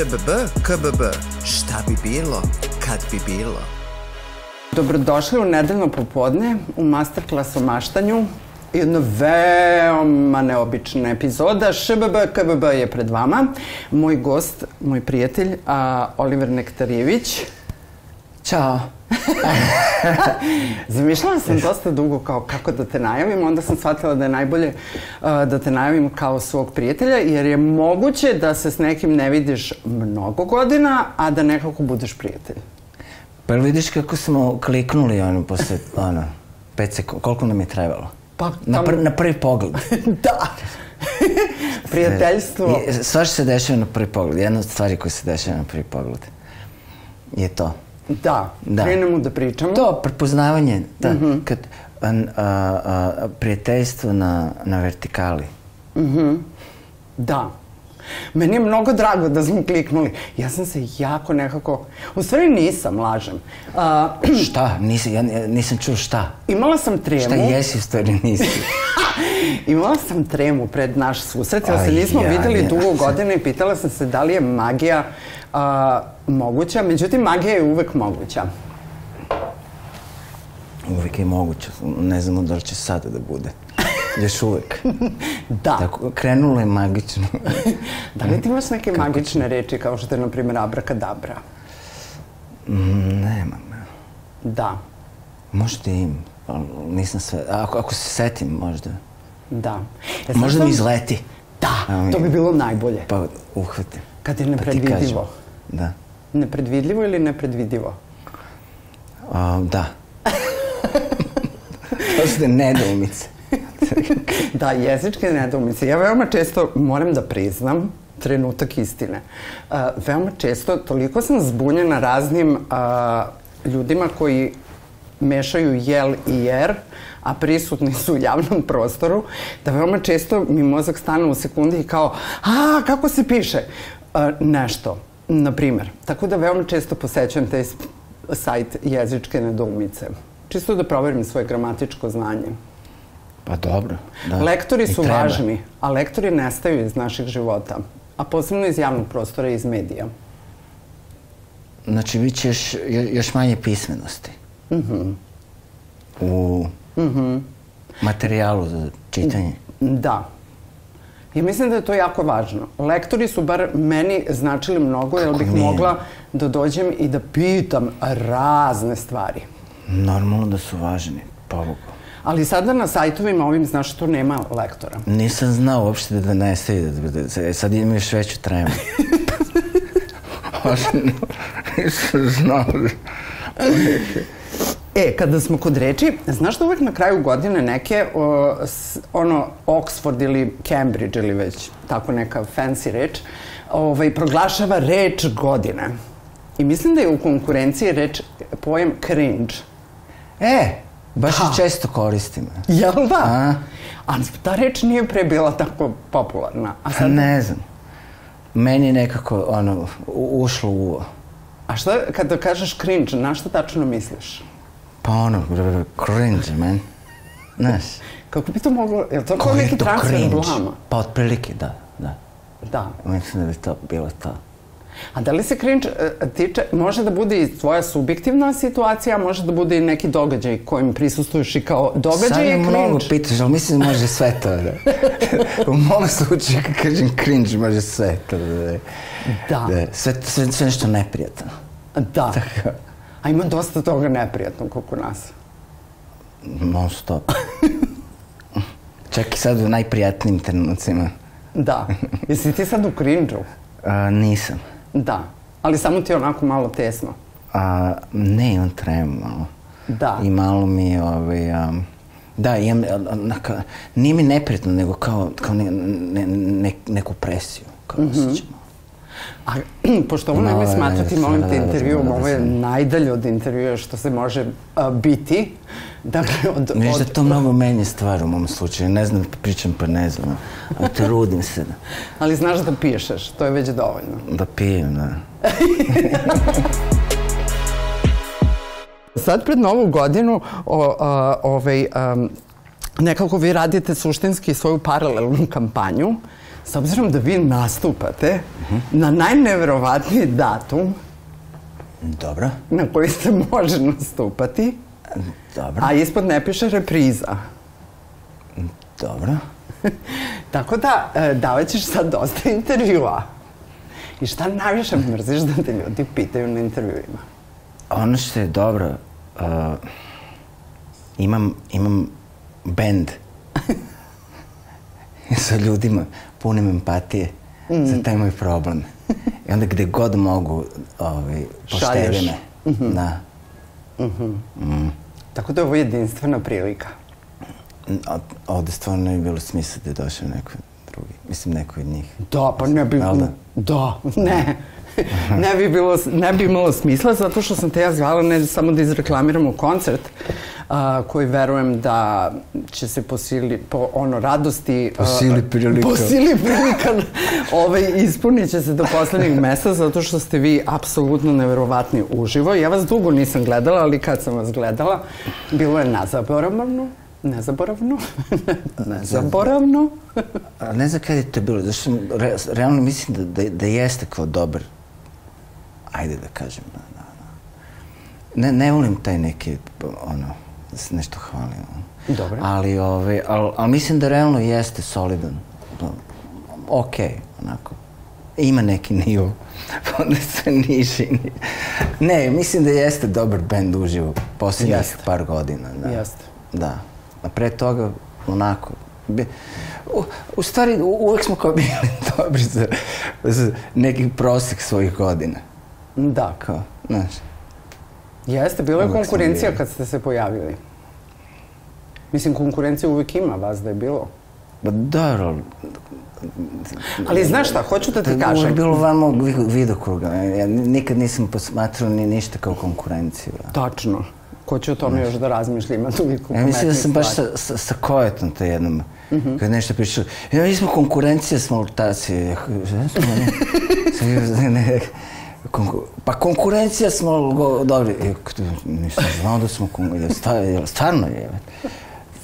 ŠBB, KBB. Šta bi bilo, kad bi bilo? Dobrodošli u nedeljno popodne u masterclass o maštanju. Jedna veoma neobična epizoda. ŠBB, KBB je pred vama. Moj gost, moj prijatelj, a, Oliver Nektarjević. Ćao. Zamišljala sam dosta dugo kao kako da te najavim, onda sam shvatila da je najbolje uh, da te najavim kao svog prijatelja, jer je moguće da se s nekim ne vidiš mnogo godina, a da nekako budeš prijatelj. Pa vidiš kako smo kliknuli ono posle, ono, pet sekund, koliko nam je trebalo? Pa, Na, pr, na prvi pogled. da. Prijateljstvo. Je, svašta se dešava na prvi pogled. Jedna od stvari koje se dešava na prvi pogled je to. Da, da. krenemo da pričamo. To, prepoznavanje, da. Mm -hmm. Kad, a, a, a, prijateljstvo na, na vertikali. Mm -hmm. Da. Meni je mnogo drago da smo kliknuli. Ja sam se jako nekako... U stvari nisam, lažem. Uh, šta? Nisam, ja nisam čuo šta. Imala sam tremu. Šta jesi u stvari nisi? Imala sam tremu pred naš susret, jer se nismo ja, videli ja. dugo godina i pitala sam se da li je magija uh, moguća. Međutim, magija je uvek moguća. Uvek je moguća. Ne znamo da li će sada da bude. Još uvek. da. Tako, krenulo je magično. da li ti imaš neke Kako magične reči kao što je, na primjer, abrakadabra? Mm, nemam. Da. Možda im. Nisam sve... Ako, ako se setim, možda. Da. E, možda sam... mi izleti. Da, to bi bilo najbolje. Pa uhvatim. Kad je nepredvidivo. Pa da. Nepredvidljivo ili nepredvidivo? A, da. to su nedoumice. da, jezičke nedoumice. Ja veoma često moram da priznam trenutak istine. Uh, veoma često, toliko sam zbunjena raznim uh, ljudima koji mešaju jel i jer, a prisutni su u javnom prostoru, da veoma često mi mozak stane u sekundi i kao, a, kako se piše? Nešto, na primer. Tako da veoma često posećam taj sajt jezičke nedoumice. Čisto da proverim svoje gramatičko znanje. Pa dobro. Da. Lektori su važni, a lektori nestaju iz naših života, a posebno iz javnog prostora i iz medija. Znači, bit će još, još manje pismenosti. Mm -hmm. U mm -hmm. materijalu za čitanje. Da. I mislim da je to jako važno. Lektori su bar meni značili mnogo, jer bih nije? mogla da dođem i da pitam razne stvari. Normalno da su važni, pobogu. Ali sada na sajtovima ovim, znaš, to nema lektora. Nisam znao uopšte da nestaje. Da, da, da, sad imam još veću tremu. Nisam znao. E, kada smo kod reči, znaš da uvek na kraju godine neke, o, s, ono, Oxford ili Cambridge ili već tako neka fancy reč, ovaj, proglašava reč godine. I mislim da je u konkurenciji reč, pojem cringe. E, baš da. često koristim. Jel da? A? A ta reč nije pre bila tako popularna. A sad... Ne znam. Meni je nekako, ono, ušlo u... A šta, kada kažeš cringe, na šta tačno misliš? Pa ono, cringe, man. Znaš. Kako bi to moglo, je li to kao neki transfer blama? Pa otprilike, da, da. Da. Mislim da bi to bilo to. A da li se cringe uh, tiče, može da bude i tvoja subjektivna situacija, može da bude i neki događaj kojim prisustuješ i kao događaj Sad je cringe? Sad mnogo pitaš, ali mislim da može sve to da. U mom slučaju, kad kažem cringe, može sve to da. Da. da. Sve, sve, sve nešto neprijatno. Da. Tako. A ima dosta toga neprijatnog oko nas. Non stop. Čak i sad u najprijatnijim trenucima. Da. Jesi ti sad u cringe-u? nisam. Da. Ali samo ti je onako malo tesno. A, ne, imam tremu malo. Da. I malo mi je, ovaj, um, da, imam, naka, nije mi neprijatno, nego kao, kao ne, ne, ne, neku presiju, kao mm -hmm. osjećam. A pošto ovo nemoj smatrati, molim te, intervjuom, ovo je najdalje od intervjua što se može a, biti. Dakle, od... Viš da to mnogo menje stvar u mom slučaju. Ne znam, pričam pa ne znam. A trudim se. Da. Ali znaš da pišeš, to je već dovoljno. Da pijem, da. Sad pred novu godinu o, a, ovaj, a, nekako vi radite suštinski svoju paralelnu kampanju s obzirom da vi nastupate na najneverovatniji datum Dobro, na koji se može nastupati, dobro, a ispod ne piše repriza. dobro. Tako da, e, davat sad dosta intervjua. I šta najviše mrziš da te ljudi pitaju na intervjuima? Ono što je dobro, uh, imam, imam bend sa ljudima, punim empatije za taj moj problem. I onda gde god mogu, ovaj, poštede Šalješ. me. Da. Tako da je ovo jedinstvena prilika. A- Ovde stvarno bi bilo smisla da je došao neko drugi. Mislim, neko od njih. Da, pa ne bi... Da? Da, ne. ne bi, bilo, ne bi imalo smisla zato što sam te ja zvala ne samo da izreklamiramo koncert a, koji verujem da će se po sili, po ono radosti... Po sili prilika. Po sili prilika ovaj, ispunit će se do poslednjih mesta zato što ste vi apsolutno neverovatni uživo. Ja vas dugo nisam gledala, ali kad sam vas gledala, bilo je nezaboravno. Nezaboravno? Nezaboravno? A ne znam kada je to bilo, zašto sam re, realno mislim da, da, da jeste kao dobar, ajde da kažem, da, da, da. Ne, ne volim taj neki, ono, se nešto hvalim. Dobro. Ali, ove, ali, ali mislim da realno jeste solidan. Da, ok, onako. Ima neki nivo, pa onda se niži. ni- Ne, mislim da jeste dobar bend uživo posljednjih Jeste. par godina. Da. Jeste. Da. A pre toga, onako, u, u stvari, uvek smo kao bili dobri za, za neki prosek svojih godina. Da. Kao, znaš, Jeste, bila je konkurencija kad ste se pojavili. Mislim, konkurencija uvek ima, vas da je bilo. ba dobro, Ali znaš šta, hoću da ti kažem. bilo van mog vi- vidokruga. Ja nikad nisam posmatrao ni ništa kao konkurenciju. Tačno. Ko će o tome još da razmišlja, ima toliko Ja mislim da sam baš sa, sa, sa kojetom to jednom, kad nešto pričao, ja, mi smo konkurencija, smo lutaci. Ja, oni? ne, ne, konku- pa konkurencija smo, go, dobri. K- nisam znao da smo konkurencija, stvarno, je.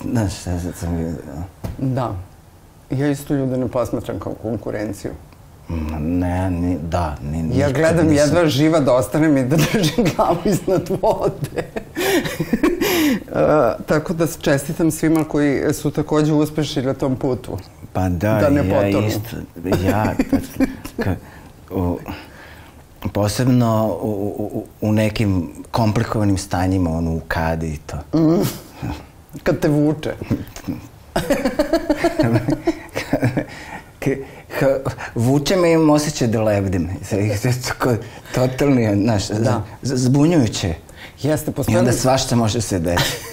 Znaš, šta sad sam vidio. Da. Ja isto ljude ne posmatram kao konkurenciju. Ne, ni, da, ni, Ja gledam nisam- jedva živa da ostanem i da držim glavu iznad vode. Uh, tako da čestitam svima koji su takođe uspešni na tom putu. Pa da, Da ne ja potonu. isto, ja, ka, u, posebno u, u, u nekim komplikovanim stanjima, ono u kadi i to. Kad te vuče. Vuče me i imam osjećaj da lebdim. Tako, totalni, znaš, Da. zbunjujuće. Jeste, I postoje... onda svašta može se desiti.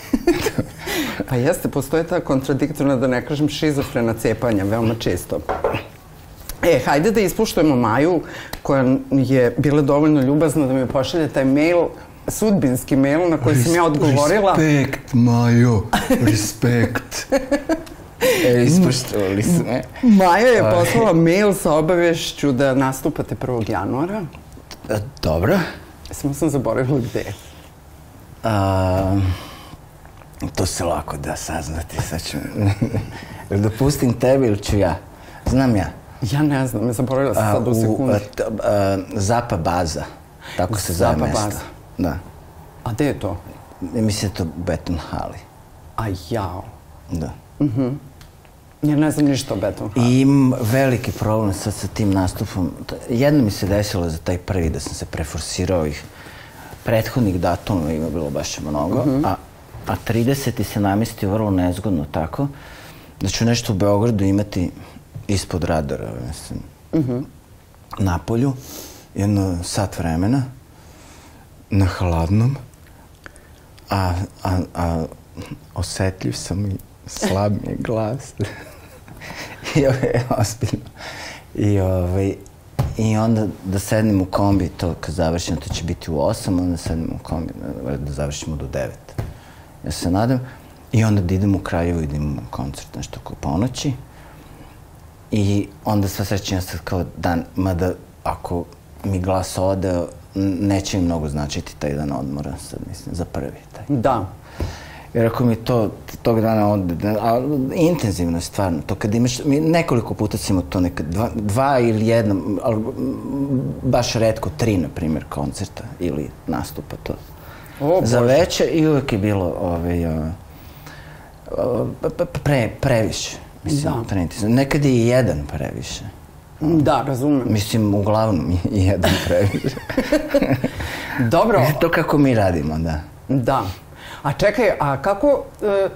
Pa jeste, postoje ta kontradiktorna, da ne kažem, šizofrena cepanja, veoma često. E, hajde da ispuštujemo Maju, koja je bila dovoljno ljubazna da mi pošalje taj mail, sudbinski mail na koji sam ja odgovorila. Respekt, Majo, respekt. E, ispoštovali su me. Maja je poslala mail sa obavešću da nastupate 1. januara. E, Dobro. Samo sam zaboravila gde. A, to se lako da saznati, sad ću... Jel da pustim tebe ili ću ja? Znam ja. Ja ne znam, zaboravila sam sad u sekundi. a, t- a, Zapa baza, tako se zove Zapa mesto. baza. Da. A gde je to? Ja Mislim da je to Beton Hali. A jao. Da. Ja ne znam ništa o Beton I imam veliki problem sad sa tim nastupom. Jedno mi se desilo za taj prvi da sam se preforsirao ih prethodnih datuma ima bilo baš mnogo, a, a 30. se namestio vrlo nezgodno tako da ću nešto u Beogradu imati ispod radara, mislim, na polju, jedno sat vremena, na hladnom, a, a, a osetljiv sam i slab mi je glas. I ovo je ozbiljno. I, ovaj, I onda da sednem u kombi, to kad završim, to će biti u 8, onda sednem u kombi, da, da završimo do 9. Ja se nadam. I onda da idem u Kraljevo, idem u koncert nešto oko ponoći. I onda sva srećenja sad kao dan, mada ako mi glas ode, neće mi mnogo značiti taj dan odmora, sad mislim, za prvi taj. Da. Jer ako mi to tog dana ode, a intenzivno je stvarno, to kad imaš, mi nekoliko puta imao to nekad, dva, dva ili jedna, ali baš redko tri, na primjer, koncerta ili nastupa to. O, Za veće i uvek je bilo ovaj, a, a, pre, previše. Mislim, Da. da. Nekad je i jedan previše. Da, razumem. Mislim, uglavnom i jedan previše. Dobro, to kako mi radimo, da. da. A čekaj, a kako, e,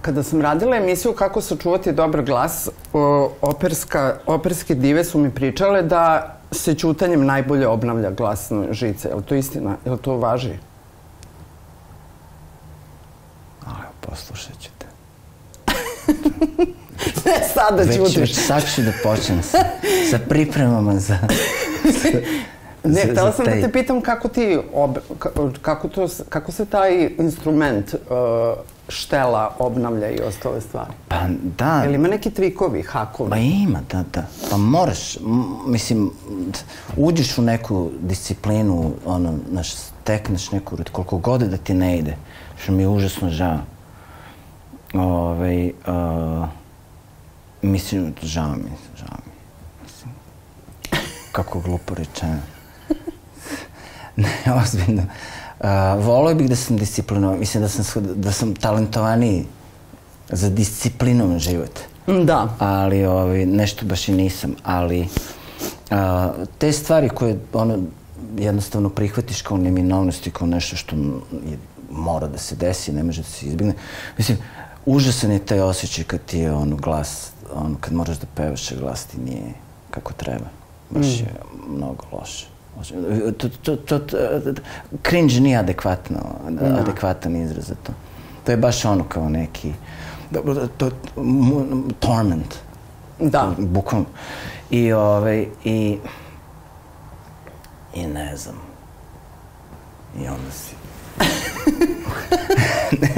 kada sam radila emisiju Kako sačuvati dobar glas, o, operska, operske dive su mi pričale da se ćutanjem najbolje obnavlja glasne žice. Je li to istina? Je li to važi? A, evo, poslušat ću te. Ne, sada Već, ćutiš. već sad ću da počnem sa, sa pripremama za... Ne, za- htela sam da taj- te pitam kako ti, ob, ka- kako, to, kako se taj instrument uh, štela obnavlja i ostale stvari? Pa da, Je li ima neki trikovi, hakovi? Ma ima, da, da. Pa moraš, mislim, uđeš u neku disciplinu, ono, znaš, stekneš neku rut, koliko god da ti ne ide, što mi je užasno žao. Ove, uh, mislim, žao mi, žao mi. Mislim, kako glupo rečeno. ne, ozbiljno. Uh, volio bih da sam disciplinovan, mislim da sam, da sam talentovaniji za disciplinovan život Da. ali ovaj, nešto baš i nisam, ali a, te stvari koje ono, jednostavno prihvatiš kao neminovnost i kao nešto što je, mora da se desi, ne može da se izbjegne. Mislim, užasan je taj osjećaj kad ti je ono glas, ono, kad moraš da pevaš, glas ti nije kako treba. Baš je mnogo loše. To, to, to, to, cringe nije adekvatno, adekvatan izraz za to. To je baš ono kao neki, dobro, to, to, torment. Da. Bukvalno. I, ovaj, i, i ne znam. I onda si... ne,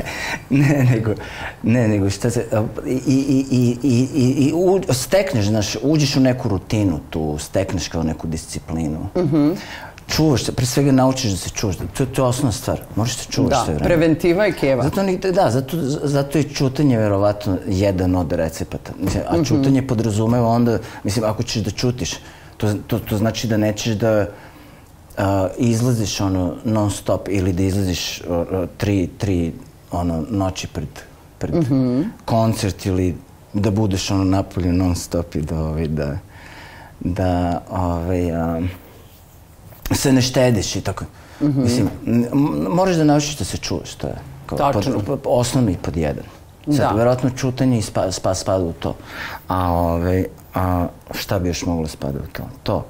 ne, nego, ne, nego šta se, i, i, i, i, i, i u, stekneš, znaš, uđeš u neku rutinu tu, stekneš kao neku disciplinu. Čuvaš se, pre svega naučiš da se čuvaš, to, to je osnovna stvar, moraš se čuvaš Da, sve vreme. preventiva i keva. Zato, ni, da, zato, zato je čutanje verovatno jedan od recepata. Mislim, a čutanje podrazumeva onda, mislim, ako ćeš da čutiš, to, to, to znači da nećeš da a, izlaziš ono non stop ili da izlaziš a, tri, tri ono, noći pred, pred koncert ili da budeš ono napolju non stop i da, ovaj, da, da ovaj, a, se ne štediš i tako. Mislim, n- m- moraš da naučiš da se čuvaš, to je kao Tačno. pod, pod, osnovni pod jedan. Sad, Da. verovatno čutanje i spa, spa, spada u to. A, ove, a šta bi još moglo spada u to? To.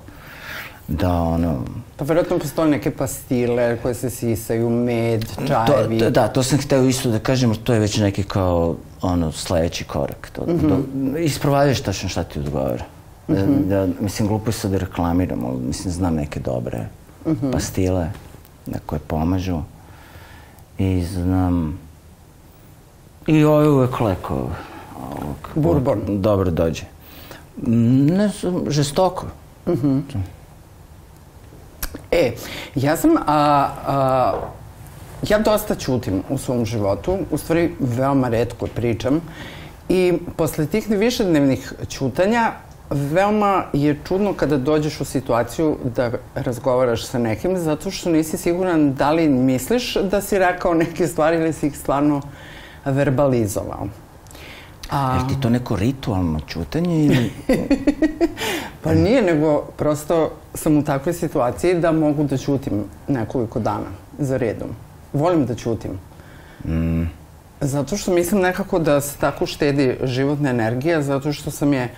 Da, ono... Pa verovatno postoje neke pastile koje se sisaju, med, čajevi. to, da, to sam hteo isto da kažem, to je već neki kao ono, sledeći korak. To, do, isprovadiš tačno šta ti odgovara. Da, da, mislim, glupo je sad da reklamiram, ali mislim, znam neke dobre pastile na koje pomažu. I znam... I ovo je uvek leko. Ovog, Bourbon. Dobro dođe. Mm, Ne žestoko. E, ja sam, a, a, ja dosta ćutim u svom životu, u stvari veoma redko pričam i posle tih višednevnih ćutanja veoma je čudno kada dođeš u situaciju da razgovaraš sa nekim zato što nisi siguran da li misliš da si rekao neke stvari ili si ih stvarno verbalizovao. A, Je ti to neko ritualno čutanje ili... Pa nije, nego prosto sam u takvoj situaciji da mogu da ćutim nekoliko dana za redom. Volim da ćutim. Mm. Zato što mislim nekako da se tako štedi životna energija, zato što sam je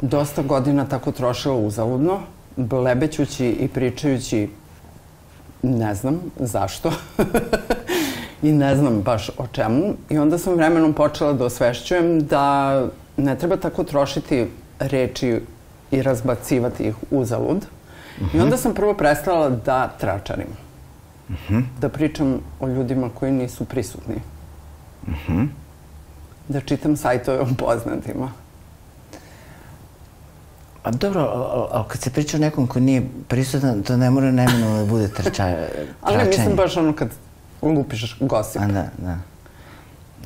dosta godina tako trošila uzaludno, blebećući i pričajući ne znam zašto i ne znam baš o čemu. I onda sam vremenom počela da osvešćujem da ne treba tako trošiti reči i razbacivati ih uzalud. I onda sam prvo prestala da tračarim. Da pričam o ljudima koji nisu prisutni. Da čitam sajtove o poznatima. A dobro, ali kad se priča o nekom ko nije prisutan, to ne mora neminovno da bude trča, Ali ne, mislim baš ono kad lupiš gosip. A da, da.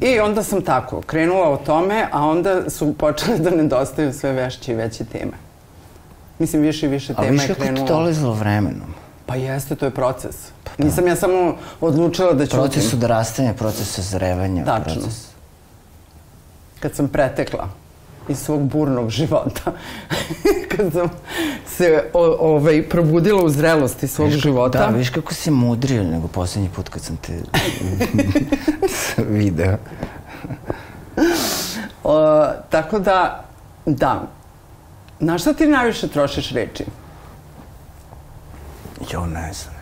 I onda sam tako krenula o tome, a onda su počele da nedostaju sve veće i veće teme. Mislim, više i više A tema je kako krenula. ti dolazilo vremenom? Pa jeste, to je proces. Nisam ja samo odlučila da ću... Proces odrastanja, proces sazrevanja, Tačno. proces... Kad sam pretekla iz svog burnog života, kad sam se o, ovaj, probudila u zrelosti svog Viš života. Da, viš kako si mudrije nego poslednji put kad sam te video. O, tako da, da. Na šta ti najviše trošiš reči? Jo, ne znam.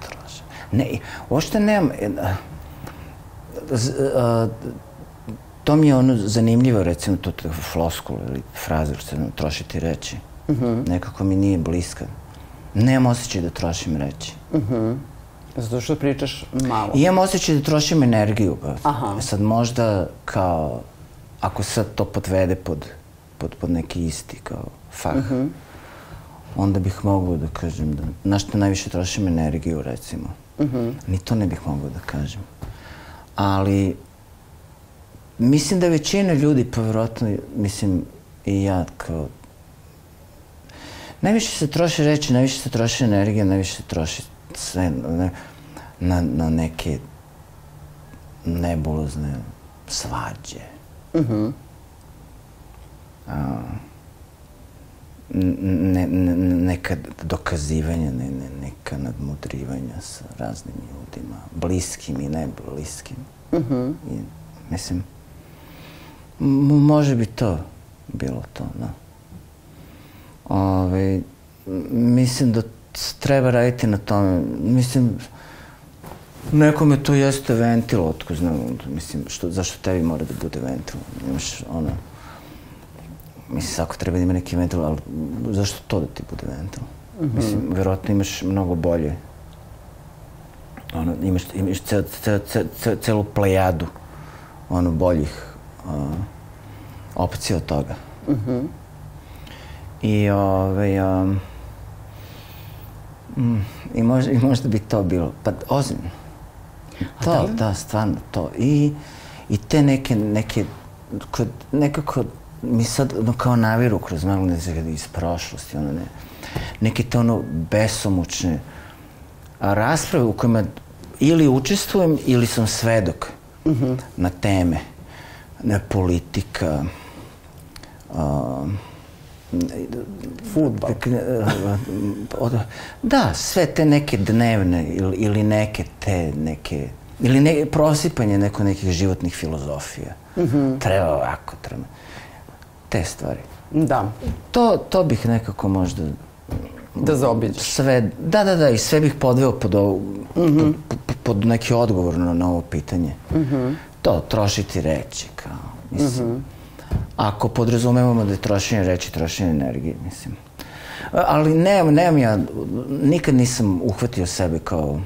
Trošim. Ne, uopšte nemam... e, a, z- a, to mi je ono zanimljivo, recimo, to, floskula ili fraza, što se trošiti reći. Nekako mi nije bliska. Nemam osjećaj da trošim reći. Zato što pričaš malo. I imam osjećaj da trošim energiju. Pa. Aha. Sad možda kao, ako sad to podvede pod, pod, pod neki isti kao fah, onda bih mogao da kažem da, na što najviše trošim energiju recimo. Ni to ne bih mogao da kažem. Ali, mislim da većina ljudi, pa vjerojatno, mislim, i ja kao, najviše se troši reći, najviše se troši energija, najviše se troši sve na, na, na neke nebulozne svađe. A, n- ne, ne, neka dokazivanja, ne, ne, neka nadmudrivanja sa raznim ljudima, bliskim i nebliskim. I, mislim, može bi to bilo to, da. Ove, m- mislim da treba raditi na tome. Mislim, nekome to jeste ventil, otko znam, mislim, što, zašto tebi mora da bude ventil? Imaš ono, mislim, ako treba da ima neki ventil, ali zašto to da ti bude ventil? Mislim, verovatno imaš mnogo bolje. Ono, imaš, imaš cel, cel, cel, cel, celu plejadu ono, boljih a, opcija od toga. I, ove, a, mm, i, možda, I možda bi to bilo, pa ozbiljno. To, da, stvarno to. I, i te neke, neke, kod, nekako mi sad ono kao naviru kroz malo ne iz prošlosti, ono ne, neke te ono besomučne rasprave u kojima ili učestvujem ili sam svedok na teme, na politika, a, Futbal. Da, sve te neke dnevne ili, neke te neke ili ne, prosipanje neko nekih životnih filozofija. Treba ovako, treba. Te stvari. Da, To, to bih nekako možda da zaobiđeš. sve, da, da, da, i sve bih podveo pod, ovo, pod, pod, pod neki odgovor na, na ovo pitanje. To, trošiti reči, kao, mislim. Ako podrazumevamo da je trošenje reči, trošenje energije, mislim. Ali nemam, nemam ja, nikad nisam uhvatio sebe kao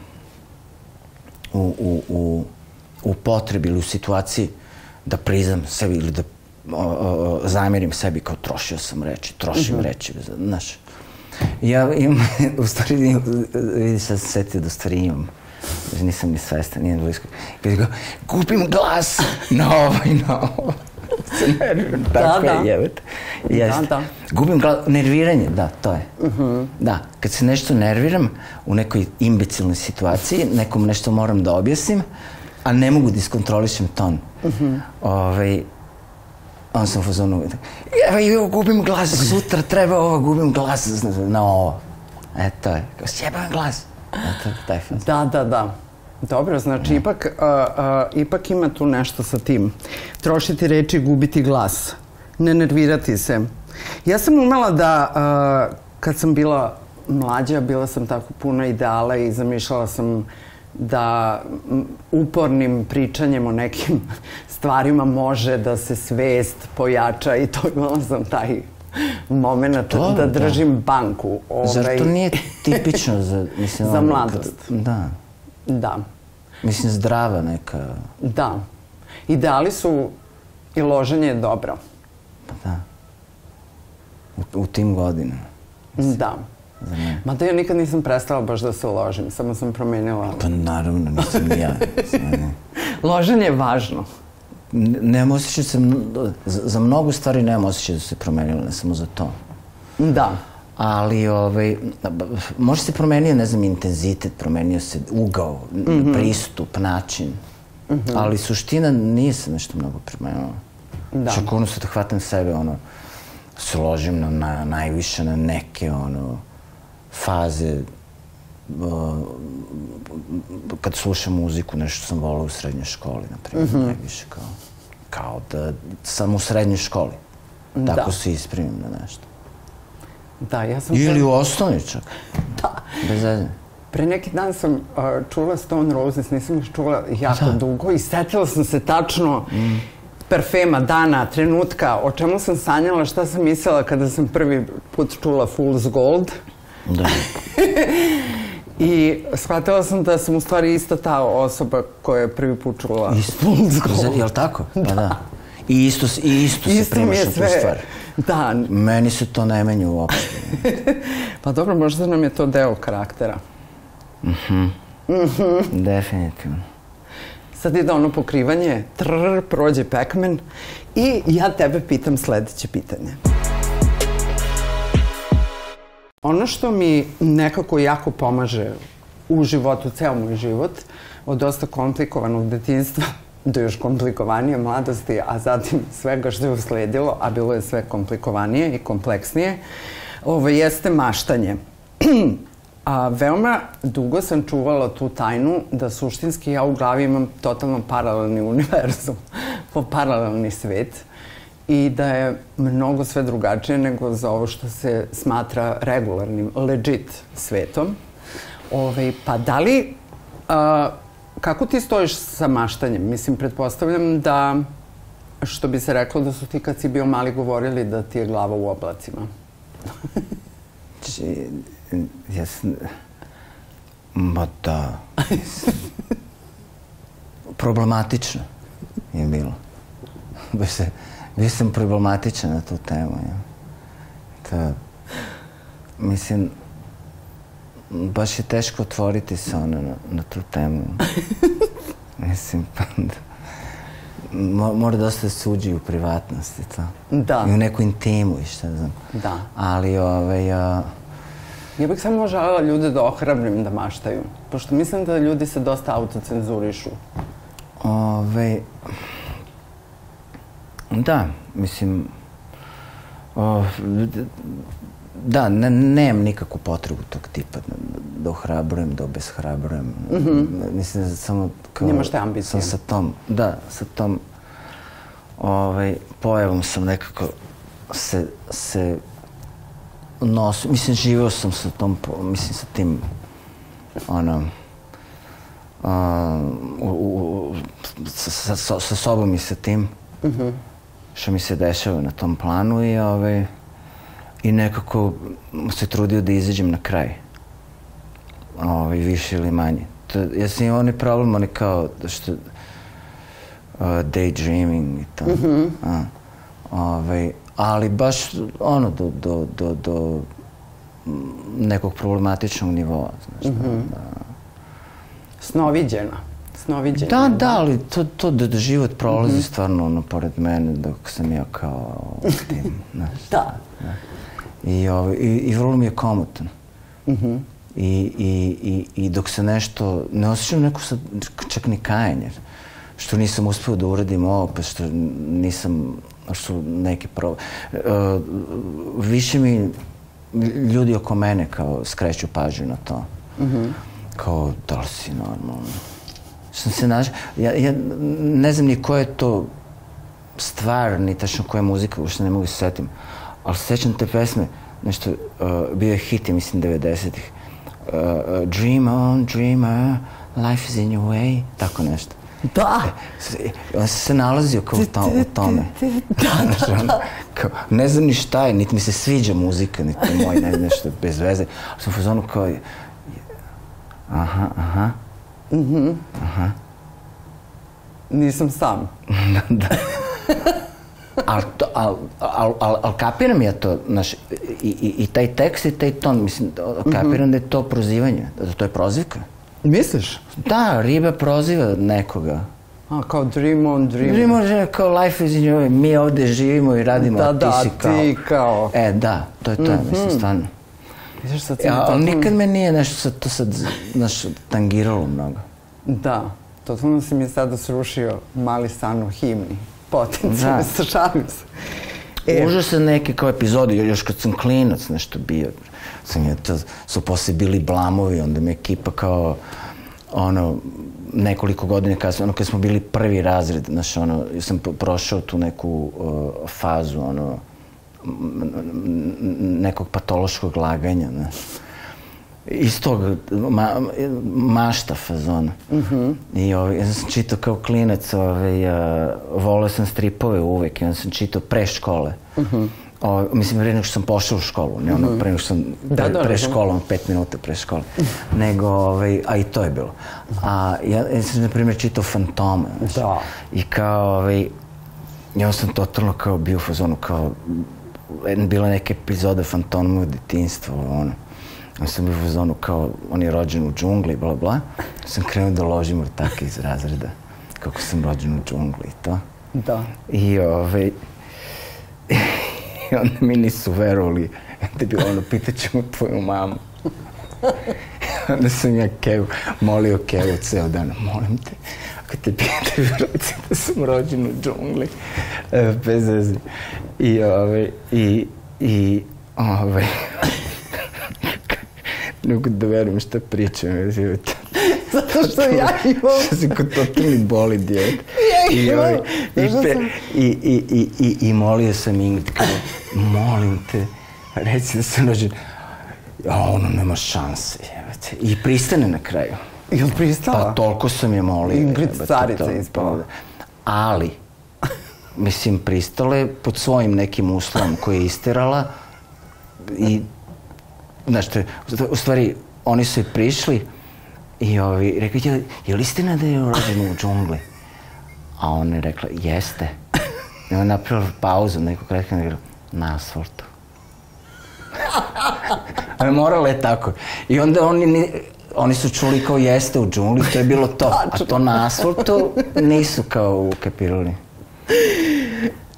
u, u, u, u potrebi ili u situaciji da priznam sebi ili da o, o, zamerim sebi kao trošio sam reči, trošim reči, znaš. Ja imam, u stvari, vidi sad se setio da u stvari imam, znači nisam ni svestan, nije blisko. Kad go, kupim glas na ovo i na ovo. nerviram, tako da. je, jebate. Jeste. da. Gubim glas, nerviranje, da, to je. Da, kad se nešto nerviram u nekoj imbecilnoj situaciji, nekom nešto moram da objasnim, a ne mogu da iskontrolišem ton. Ovaj, on sam u fazonu, evo i evo gubim glas, sutra treba ovo, gubim glas na- ovo. E, to je, kao sjebam glas. Da, da, da. Dobro, znači ipak, a, a, ipak ima tu nešto sa tim. Trošiti reči, gubiti glas. Ne nervirati se. Ja sam umela da, a, kad sam bila mlađa, bila sam tako puna ideala i zamišljala sam da upornim pričanjem o nekim stvarima može da se svest pojača i to imala sam taj moment Dobro, da da. držim banku. Zar ovaj, to nije tipično za, mislim, Za mladost. Da. Da. Mislim, zdrava neka, Da. Ideali su i loženje je dobro. pa da. U, u tim godinama. Da. za mene. Mada ja nikad nisam prestala baš da se ložim, samo sam promenila. Pa naravno, nisam ni ja. Loženje je važno. Ne, nemam osjećaj se, za, mnogo stvari nemam osjećaj da su se promenile, ne samo za to. Da. Ali, ovaj, možda se promenio, ne znam, intenzitet, promenio se ugao, pristup, način. Ali suština nije se nešto mnogo promenila. Da. Čak ono sad hvatam sebe, ono, se ložim na, na najviše na neke, ono, faze kad slušam muziku, nešto sam volao u srednjoj školi, na primjer, najviše kao, kao da sam u srednjoj školi. Tako Da. se isprimim na nešto. Da, ja sam... Ili u osnovni čak. Da. Bez veze. Pre neki dan sam uh, čula Stone Roses, nisam ih čula jako Da. dugo i setila sam se tačno perfema, dana, trenutka, o čemu sam sanjala, šta sam mislila kada sam prvi put čula Fool's Gold. Da. I shvatila sam da sam u stvari ista ta osoba koja je prvi put čula Isto. Jel tako? Pa da. I isto, i isto, se Isto mi primaš na tu stvar. Da, Meni se to ne menja uopšte. pa dobro, možda nam je to deo karaktera. Definitivno. Sad ide ono pokrivanje, trrr, prođe Pac-Man i ja tebe pitam sledeće pitanje. Ono što mi nekako jako pomaže u životu, ceo moj život, od dosta komplikovanog detinjstva do još komplikovanije mladosti, a zatim svega što je usledilo, a bilo je sve komplikovanije i kompleksnije, ovo jeste maštanje. A veoma dugo sam čuvala tu tajnu da suštinski ja u glavi imam totalno paralelni univerzum, po paralelni svet i da je mnogo sve drugačije nego za ovo što se smatra regularnim, legit svetom. Ove, pa da li, a, kako ti stojiš sa maštanjem? Mislim, pretpostavljam da, što bi se reklo da su ti kad si bio mali govorili da ti je glava u oblacima. Či, ja sam... Ma da. Problematično je bilo. Baš se, bio sam problematičan na tu temu. Ja. To, mislim, baš je teško otvoriti se ono na, na tu temu. mislim, pa da, mo, mora dosta da se uđi u privatnosti to. Da. I u neku intimu i šta znam. Da. Ali, ovaj, a, Ja bih samo želela ljude da ohrabrim da maštaju, pošto mislim da ljudi se dosta autocenzurišu. Ove, da, mislim, o, da, ne, nemam nikakvu potrebu tog tipa da, da ohrabrujem, da obeshrabrujem. Mislim da samo kao... Nemaš te ambicije. Sam sa tom, da, sa tom ovaj, pojavom sam nekako se, se nos, mislim, živeo sam sa tom, mislim, sa tim, ono, a, u, u, sa, sa, sa, sobom i sa tim što mi se dešava na tom planu i, ovaj, i nekako se trudio da izađem na kraj. Ovaj, više ili manje. To, ja sam imao onaj problem, onaj kao da što uh, daydreaming i to. A, ovaj, ali baš ono do, do, do, do mm, nekog problematičnog nivoa. Znaš, da, da, Snoviđena. Snoviđena. Da, da, ali to, to da, da život prolazi stvarno ono pored mene dok sam ja kao tim, znaš. Da. I, ovaj, i, i vrlo mi je komotan. I, i, i, I dok se nešto, ne osjećam neko sad čak ni kajanje. Što nisam uspeo da uradim ovo, pa što nisam, što neke pro... Uh, više mi ljudi oko mene kao skreću pažnju na to. Kao, da li si normalno? Sam se naš... Ja, ja ne znam ni koja je to stvar, ni tačno koja je muzika, uopšte ne mogu se setim. Ali se sećam te pesme, nešto, uh, bio je hit, mislim, 90-ih. Uh, uh, dream on, dreamer, life is in your way, tako nešto. Da. S- On se nalazio kao u, to, u tome. Znaš, ono, kao, ne znam ni šta je, niti mi se sviđa muzika, niti je moj, ne, nešto bez veze. Ali sam u fazonu kao, aha, aha, Nisam sam. da. ali, to, al, al, al, al kapiram ja to, znaš, i, i, i taj tekst i taj ton, mislim, kapiram da je to prozivanje, da to je prozivka. Misliš? Da, riba proziva nekoga. A, kao dream on, dream. Dream on, dream, kao life is in you, mi ovde živimo i radimo, Da, a da, ti si kao... ti kao- Mhm. E, da, to je to, mm -hmm. mislim, stvarno. Vidiš, sad sam Ja, totalno- nikad me nije nešto sad, to sad, znaš, tangiralo mnogo. Da, totalno si mi sada srušio mali san o himni. Potencijalno Da. sa šalim se. E. Užasne neke kao epizode, još kad sam klinac nešto bio, sam je to, su posle bili blamovi, onda me ekipa kao, ono, nekoliko godina kasnije, ono kad smo bili prvi razred, znaš, ono, sam prošao tu neku uh, fazu, ono, nekog patološkog laganja, znaš. Iz tog ma, mašta fazona. Mm -hmm. I ovaj, ja sam čitao kao klinac, ovaj, uh, voleo sam stripove uvek, onda sam čitao pre škole. Mm -hmm. o, mislim, pre nego što sam pošao u školu, ne ono, pre nego što sam pre, Da, da, pre školom, pet minuta pre škole. Nego, ovaj, a i to je bilo. A ja, ja sam, na primjer, čitao Fantome. znaš. Da. I kao, ovaj, ja sam totalno kao bio u fazonu, kao, bila neka epizoda Fantoma u detinjstvu, ono. Ja sam bio u fazonu kao, on je rođen u džungli, bla, bla. Sam krenuo da ložim ortake iz razreda, kako sam rođen u džungli i to. Da. I ovaj, i onda mi nisu verovali. Da bilo ono, pitaćemo tvoju mamu. onda sam ja Kevu, molio Kevu ceo dan, molim te, kad te pitaju, reci da sam rođen u džungli. E, bez veze. I, ovaj, i, i, ovaj, ne mogu da verujem šta pričam, jer je Zato što ja imam... Što si kod totalni boli dijete. Ja imam. i, pe- i, i, i, i, i molio sam Ingrid, kao, molim te, reci da sam rođen. A ono, nema šanse, jebate. I pristane na kraju. Jel pristala? Pa toliko sam je molio. Ingrid carica to- ispala. Ali, mislim, pristala je pod svojim nekim uslovom koji je istirala i, znaš, u stvari, oni su i prišli i ovi, rekli, je, je li istina da je rođen u džungli? A ona je rekla, jeste. I ona je napravila pauzu, neko kratka, rekla, na asfaltu. A morala je tako. I onda oni, ni, oni su čuli kao jeste u džungli, to je bilo to. A to na asfaltu nisu kao ukapirali.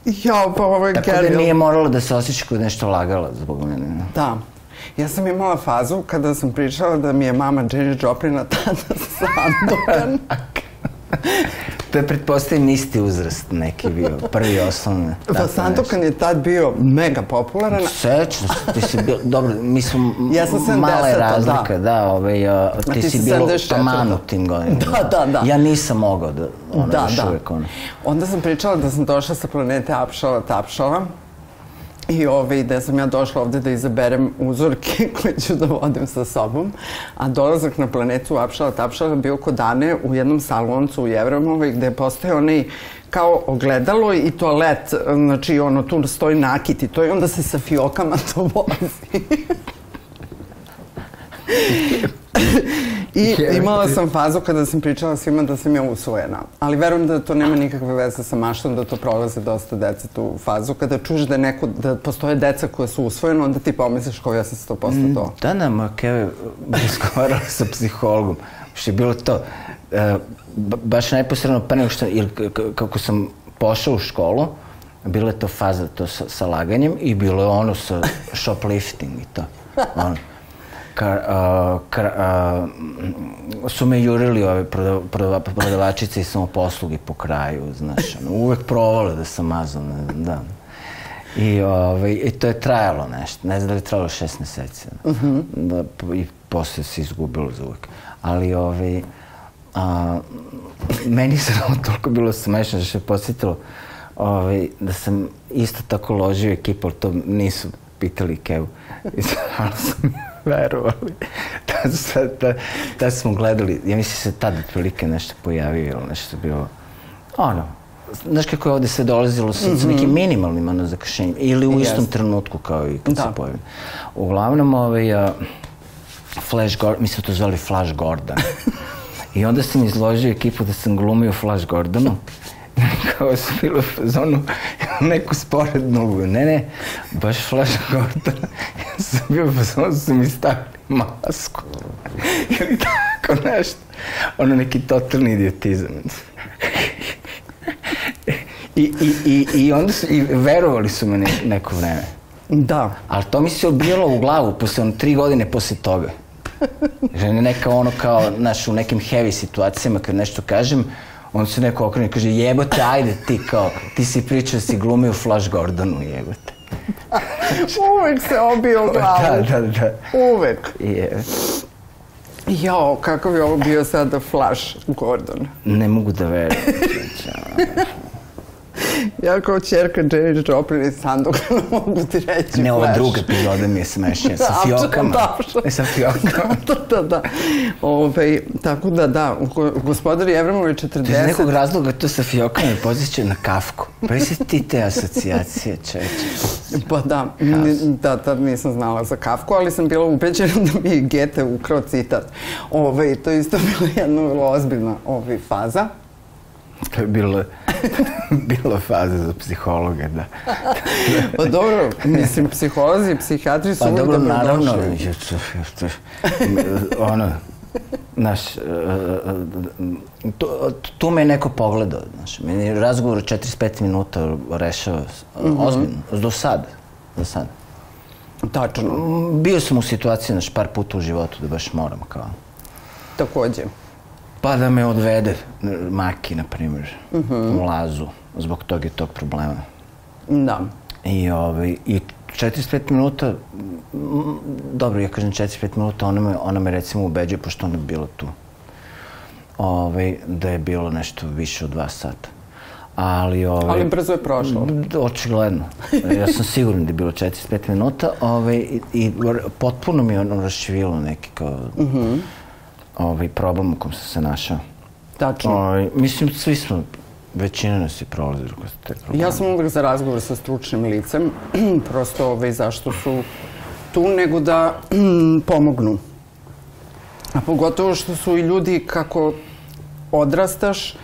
Ja, pa ovo je Tako da genijalno. nije morala da se osjeća kao nešto lagala zbog mene. Da. Ja sam imala fazu kada sam pričala da mi je mama Jenny Joplina tada Sandokan. To je, pretpostavljam, isti uzrast neki bio, prvi osnovne. Pa Sandokan je tad bio mega popularan. Sećam se, ti si bio, dobro, mi smo Ja sam 70-ta, mala je razlika, da. da, ovaj, a, ti, ti si bilo 74-ta. taman u tim godinama. Da, da, da. Ja nisam mogao da, ono, da, još da. uvek, ono. Onda sam pričala da sam došla sa planete Apšala Tapšala i ovaj, da sam ja došla ovde da izaberem uzorke koje ću da vodim sa sobom. A dolazak na planetu Apšala Tapšala bio kod Ane u jednom saloncu u Jevremovoj gde postoje onaj kao ogledalo i toalet, znači ono tu stoji nakit i to i onda se sa fiokama to vozi. I imala sam fazu kada sam pričala svima da sam ja usvojena. Ali verujem da to nema nikakve veze sa maštom, da to prolaze dosta deca tu fazu. Kada čuješ da, neko, da postoje deca koja su usvojena, onda ti pomisliš kao ja sam 100% to. Da, da, ma Keve razgovarala sa psihologom, što je bilo to. E, ba- baš neposredno pre nego što, ili kako sam pošao u školu, bila je to faza to sa, sa laganjem i bilo je ono sa shoplifting i to. Ono. Ka, a, ka, a, su me jurili ove proda, proda, prodavačice i samoposluge po kraju, znaš, ono, uvek provale da sam mazao, ne, da. I, ovaj, I to je trajalo nešto, ne znam da li je trajalo šest meseci. Uh -huh. da, p- I posle se izgubilo za uvek. Ali, ovaj, a, meni se ovo toliko bilo smešno da se posjetilo ovaj, da sam isto tako ložio ekipu, ali to nisu pitali Kevu. I stvarno sam verovali. Tad, tad, tad, tad smo gledali, ja mislim se tad otprilike nešto pojavio ili nešto bilo, ono, znaš kako je ovde sve dolazilo sa, sa nekim minimalnim ono, zakašenjem ili u istom Jeste. trenutku kao i kad Da. se pojavi. Uglavnom, ovaj, a, Flash Gordon, mi smo to zvali Flash Gordon. I onda sam izložio ekipu da sam glumio Flash Gordonu. Kao sam bilo u fazonu, neku sporednu ulogu. Ne, ne, baš Flash Gordon. ja sam bio, pa su mi stavili masku. Ili tako nešto. Ono neki totalni idiotizam. I, i, i, I onda su, i verovali su me ne, neko vreme. Da. Ali to mi se obijalo u glavu posle ono, tri godine posle toga. Žene neka ono kao, znaš, u nekim heavy situacijama kad nešto kažem, on se neko okrene i kaže jebote, ajde ti kao, ti si pričao da si glumio u Flash Gordonu, jebote. Uvek se obio glavu. Da, da, da. Uvek. Je. Jao, kakav je ovo bio sada Flash Gordon. Ne mogu da verujem. Ja kao čerka Janis Joplin iz Sandoka ne mogu ti reći Ne, ova druga epizoda mi je smešnija, sa Da, fiokama. apsolutno. E, sa fiokama. da, da, da. Ove, tako da, da, go- gospodar Jevremovi Iz 40... nekog razloga to sa fiokama me podsjeća na kafku. Pa jesi ti te asocijacije, čeče? Pa da, da, tad nisam znala za Kafku, ali sam bila ubeđena da mi je Gete ukrao citat. Ove, to je isto bila jedna vrlo ozbiljna ove, faza. To je bilo, bilo faza za psihologa, da. Pa dobro, mislim, psiholozi i psihijatri su Pa dobro, dobrodošli. naravno, ono, znaš, e, e, tu, tu me je neko pogledao, znaš, meni razgovor od 45 minuta rešava, Mhm. ozbiljno, do sad, do sad. Tačno, Bio sam u situaciji, znaš, par puta u životu da baš moram, kao, takođe. Pa da me odvede Maki, na primjer, Mhm. u lazu, zbog tog i tog problema. Da. I, ovaj, i 45 minuta, dobro, ja kažem 45 minuta, ona me, ona me recimo ubeđuje, pošto ona je bila tu, ovaj, da je bilo nešto više od dva sata. Ali, ovaj, Ali brzo je prošlo. Očigledno. Ja sam siguran da je bilo 45 minuta ovaj, i, i potpuno mi je ono rašivilo neki kao ovaj, problem u kom sam se našao. Tačno. Ovaj, mislim, svi smo, većina nas je prolazila kroz te probleme. Ja sam uvek za razgovor sa stručnim licem, prosto ovaj, zašto su tu, nego da pomognu. A pogotovo što su i ljudi, kako odrastaš, e,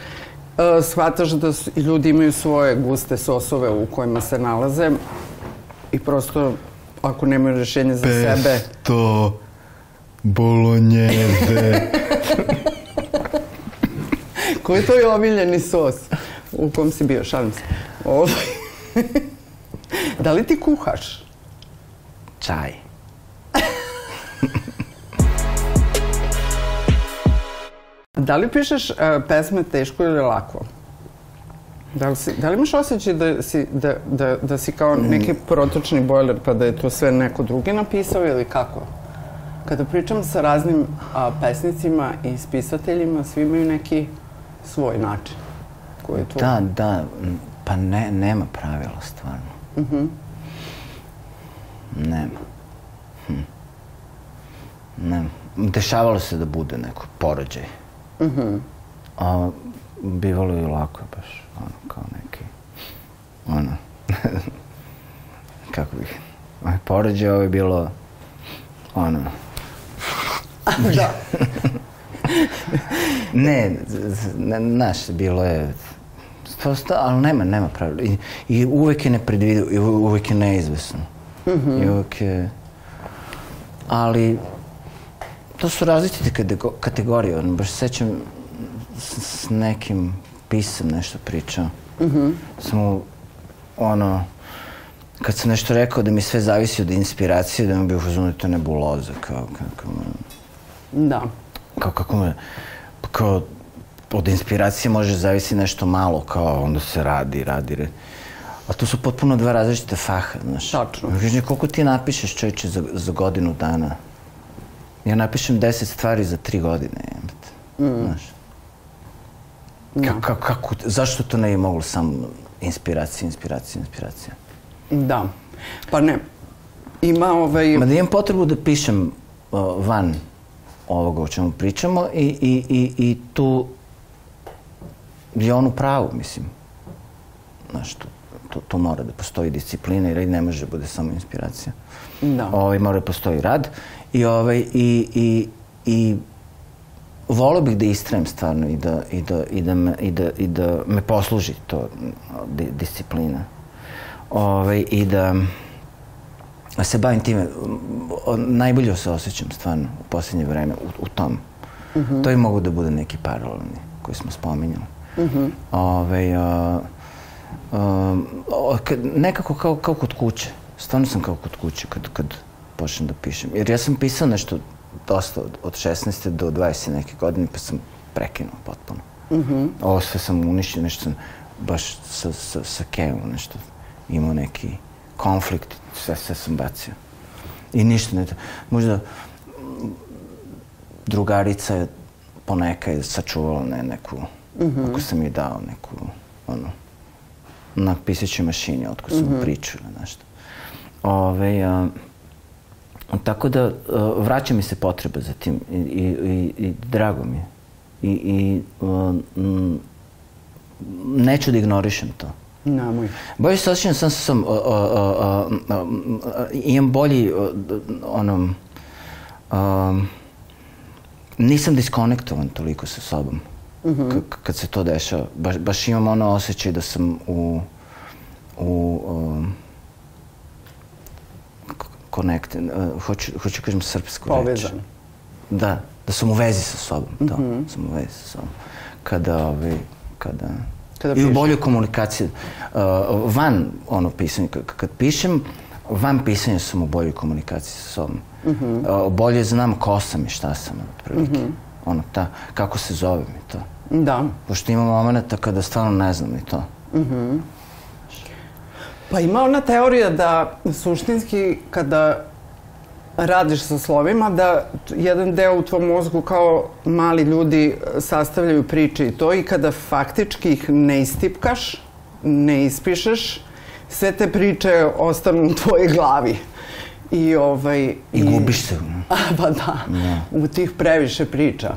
shvataš da su, i ljudi imaju svoje guste sosove u kojima se nalaze i prosto ako nemaju rešenje za sebe... Pesto bolognese. Koji je tvoj omiljeni sos? U kom si bio, šalim se. Ovaj. da li ti kuhaš? Čaj. Da li pišeš uh, pesme teško ili lako? Da li, si, da li imaš osjećaj da si, da, da, da si kao neki protočni bojler pa da je to sve neko drugi napisao ili kako? Kada pričam sa raznim a, pesnicima i spisateljima, svi imaju neki svoj način. Koji to... Da, da, pa ne, nema pravila stvarno. Mhm. Nema. Hm. Nema. Dešavalo se da bude neko porođaj. Mhm. A bivalo je lako baš, ono, kao neki, ono, kako bih, ovaj porođaj, ovo je bilo, ono, da. Ne, znaš, bilo je, to sta, ali nema, nema pravila. I, I uvek je nepredvidivo, i uvek je neizvesno. I uvek je, ali, to su različite katego- kategorije. Ono, baš se sećam s, s nekim pisam nešto pričao. Samo, ono, kad sam nešto rekao da mi sve zavisi od inspiracije, da mi bi uzmano to nebuloza, kao, kako, Da. kao kako me, kao od inspiracije može zavisi nešto malo, kao onda se radi, radi, radi. A to su potpuno dva različite faha, znaš. Tačno. Kažeš, koliko ti napišeš čovječe za, za godinu dana? Ja napišem deset stvari za tri godine. Mm. Znaš. Ka, ka, kako, zašto to ne je moglo samo inspiracija, inspiracija, inspiracija? Da. Pa ne. Ima ovaj... Ma da imam potrebu da pišem uh, van ovoga o čemu pričamo i, i, i, i tu je on u pravu, mislim. Znaš, tu, tu, tu mora da postoji disciplina jer ne može da bude samo inspiracija. Da. Ovaj, mora da postoji rad i, ovaj, i, i, i volio bih da istrajem stvarno i da, i da, i da, me, i da, i da me posluži to di, disciplina. Ovaj, I da se bavim time. Najbolje se osjećam stvarno u posljednje vreme u, u tom. To bi mogu da bude neki paralelni koji smo spominjali. Ovaj, a, a, kad, nekako kao, kao kod kuće. Stvarno sam kao kod kuće kad, kad počnem da pišem. Jer ja sam pisao nešto dosta od, od 16. do 20. neke godine pa sam prekinuo potpuno. Ovo sve sam uništio, nešto sam baš sa, sa, sa Kevom nešto imao neki konflikt, sve, sve sam bacio. I ništa ne... Možda mm, drugarica je poneka je sačuvala ne, neku, ako sam joj dao neku, ono, na pisaćoj mašini, otko sam mm priču ili nešto. Ove, a, tako da, a, vraća mi se potreba za tim i, i, i, i drago mi je. I, i a, m, neću da ignorišem to. Nemoj. Bolje se osjećam sam sam, o, o, o, o, imam bolji, o, ono, nisam diskonektovan toliko sa sobom k- kad se to dešava. Baš, baš imam ono osjećaj da sam u, u um, connected, uh, hoću, hoću kažem srpsku reč. Povezan. Da, da sam u vezi sa sobom, to, sam u vezi sa sobom. Kada, ovaj, kada, Kada I u boljoj komunikaciji. Uh, van ono pisanja, k- kad pišem, van pisanja sam u boljoj komunikaciji sa sobom. Uh, bolje znam ko sam i šta sam, otprilike. Ono, ta, kako se zovem i to. Da. Pošto ima momenta kada stvarno ne znam i to. Pa ima ona teorija da suštinski kada radiš sa slovima, da jedan deo u tvom mozgu kao mali ljudi sastavljaju priče i to i kada faktički ih ne istipkaš, ne ispišeš, sve te priče ostanu u tvojoj glavi. I, ovaj, I gubiš se. A, pa da, u tih previše priča.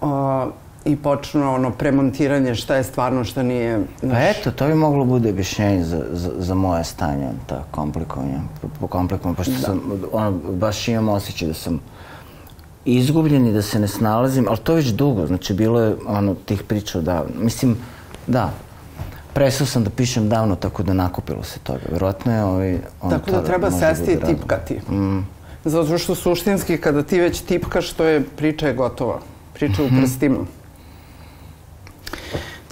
O, I počnu ono premontiranje šta je stvarno, šta nije. Pa eto, to bi moglo bude objašnjenje za, za, za moje stanje, ta komplikovanja, po, komplikovanja, pošto sam, ono, baš imam osjećaj da sam izgubljen i da se ne snalazim, ali to već dugo, znači bilo je ono, tih priča davno. Mislim, da, prestao sam da pišem davno, tako da nakupilo se toga. Verovatno je ovaj... ono, Tako da treba sesti i tipkati. Zato što suštinski kada ti već tipkaš, to je priča je gotova. Priča u prstima.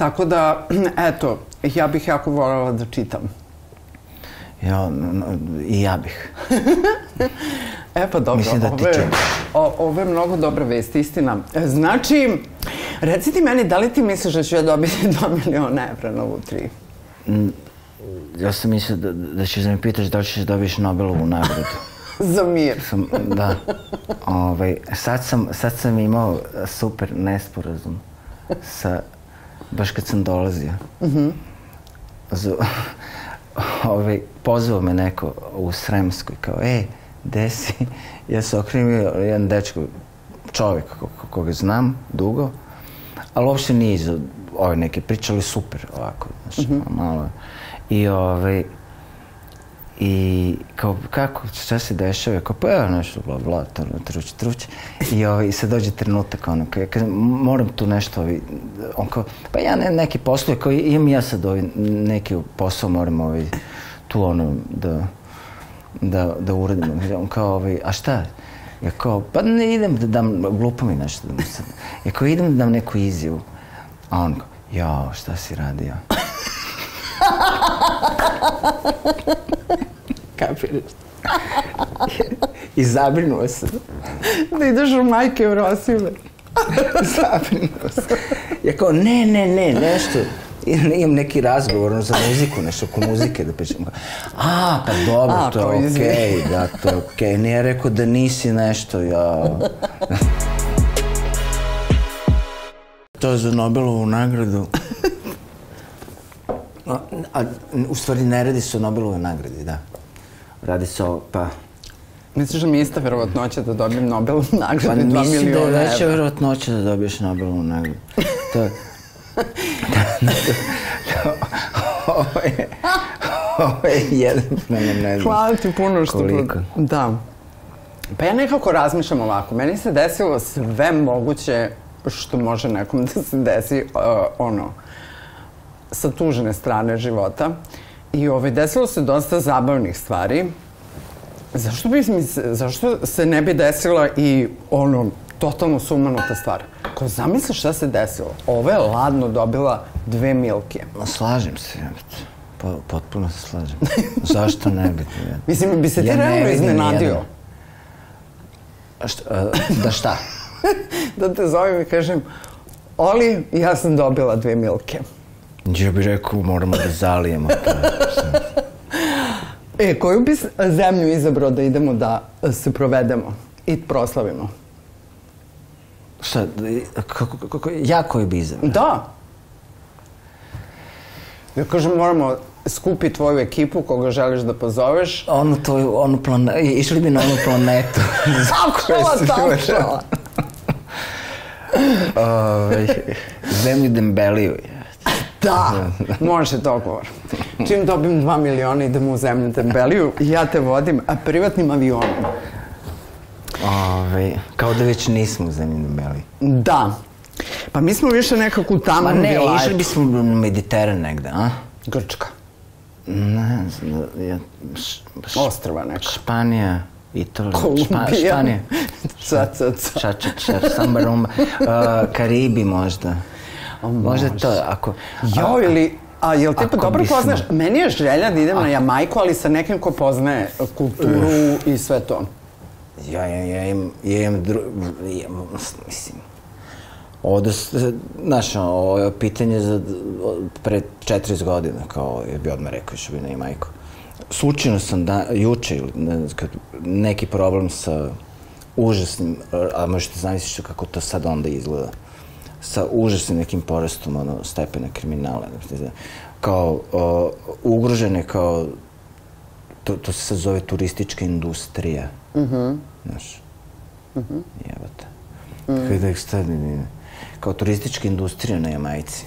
Tako da, eto, ja bih jako voljela da čitam. Ja, I ja bih. E pa dobro, Mislim da ti ove, o, ovo je mnogo dobra vest, istina. E, Znači, reci ti meni, da li ti misliš da ću ja dobiti 2 miliona evra na Lutri? Ja sam mislio da, da ćeš da me pitaš da li ćeš da dobiješ Nobelovu nagradu. Za mir. sam, da. Ovaj, sad, sam, sad sam imao super nesporazum sa, baš kad sam dolazio. Z, ovaj, pozvao me neko u Sremskoj kao, ej, gde si? Ja se okrenio jedan dečko, čovjek ko- ko- koga znam dugo, ali uopšte nije iz ove neke priče, ali super ovako, znaš, malo. I ovaj, i kao, kako, šta se dešava? Kao, pa evo nešto, bla, bla, tr- truć, truć. I ovaj, i sad dođe trenutak, ono, kao, ja kažem, moram tu nešto, ovaj, on kao, pa ja ne, neki poslove, kao, imam ja sad ovaj, neki posao, moram ovaj, tu, ono, da, da, da uradim. On kao, ovaj, a šta? Ja kao, pa ne idem da dam, glupo mi nešto da mu sad. Ja kao, idem da dam neku izjavu. A on kao, jao, šta si radio? Kapiraš? I zabrinuo se. Da ideš u majke u Rosile. zabrinuo se. Ja kao, ne, ne, ne, nešto. Imam neki razgovor ono, za muziku, nešto oko muzike da pričam. A, pa dobro, A, to je pa okej, izvini. da, to je okej. Nije rekao da nisi nešto, ja... to je za Nobelovu nagradu. A, a u stvari ne radi se o Nobelovoj nagradi, da. Radi se o, pa, Misliš da mi je ista verovatnoća da dobijem Nobelovu Pa nagradu 2 mislim da je miliona veća evra? vjerojatnoća da dobiješ Nobelovu nagradu. To je... ovo je... Ovo je jedan prema ne znam. Hvala ti puno što... Koliko? Da. Pa ja nekako razmišljam ovako. Meni se desilo sve moguće što može nekom da se desi, uh, ono, sa tužne strane života. I ovaj, desilo se dosta zabavnih stvari. Zašto, bi mi se, zašto se ne bi desila i ono, totalno sumanuta stvar? Ko zamisli šta se desilo? Ova je ladno dobila dve milke. Ma slažem se. Po, potpuno se slažem. Zašto ne bi? Mislim, bi se ti Ja realno iznenadio? šta, a, da šta? da te zovem i kažem, Oli, ja sam dobila dve milke. Ja bih rekao, moramo da zalijemo. E, koju bi zemlju izabrao da idemo da se provedemo i proslavimo? Šta, kako, kako, ja koji bi izabrao? Da. Ja kažem, moramo skupi tvoju ekipu koga želiš da pozoveš. Onu tvoju, onu planetu, išli bi na onu planetu. Tačno, tačno. Ove, zemlju Dembeliju. Da, može dogovor. Čim dobim dva miliona idemo u zemlju Tembeliju i ja te vodim a privatnim avionom. Ove, kao da već nismo u zemlji Dembeliju. Da. Pa mi smo više nekako u Ma tamnom ne, vilajetu. išli bismo na Mediteran negde, a? Grčka. Ne znam, ja, š, š, Ostrava neka. Španija, Italija, Špa. Španija. Ca, ca, ca. Ča, ča, ča, samba, rumba. Uh, Karibi možda. Možda to, ako... Jo, ili... A jel ti Ako dobro bismo- poznaš? Meni je želja da idem na Jamajku, ali sa nekim ko poznaje kulturu i sve to. Ja, ja, ja imam, ja imam, dru, ja, mislim, ovde, znaš, ovo je pitanje za pre 40 godina, kao je bi odmah rekao što bi ne majko. Slučajno sam da, juče, ili ne kad, neki problem sa užasnim, a možete zamisliti kako to sad onda izgleda, sa užasnim nekim porastom ono, stepena kriminala. Kao, o, ugrožene kao to, to se sad zove turistička industrija. Mhm. Znaš, mhm. jebate. Mm. Kako da ih stavim, kao turistička industrija na Jamajci.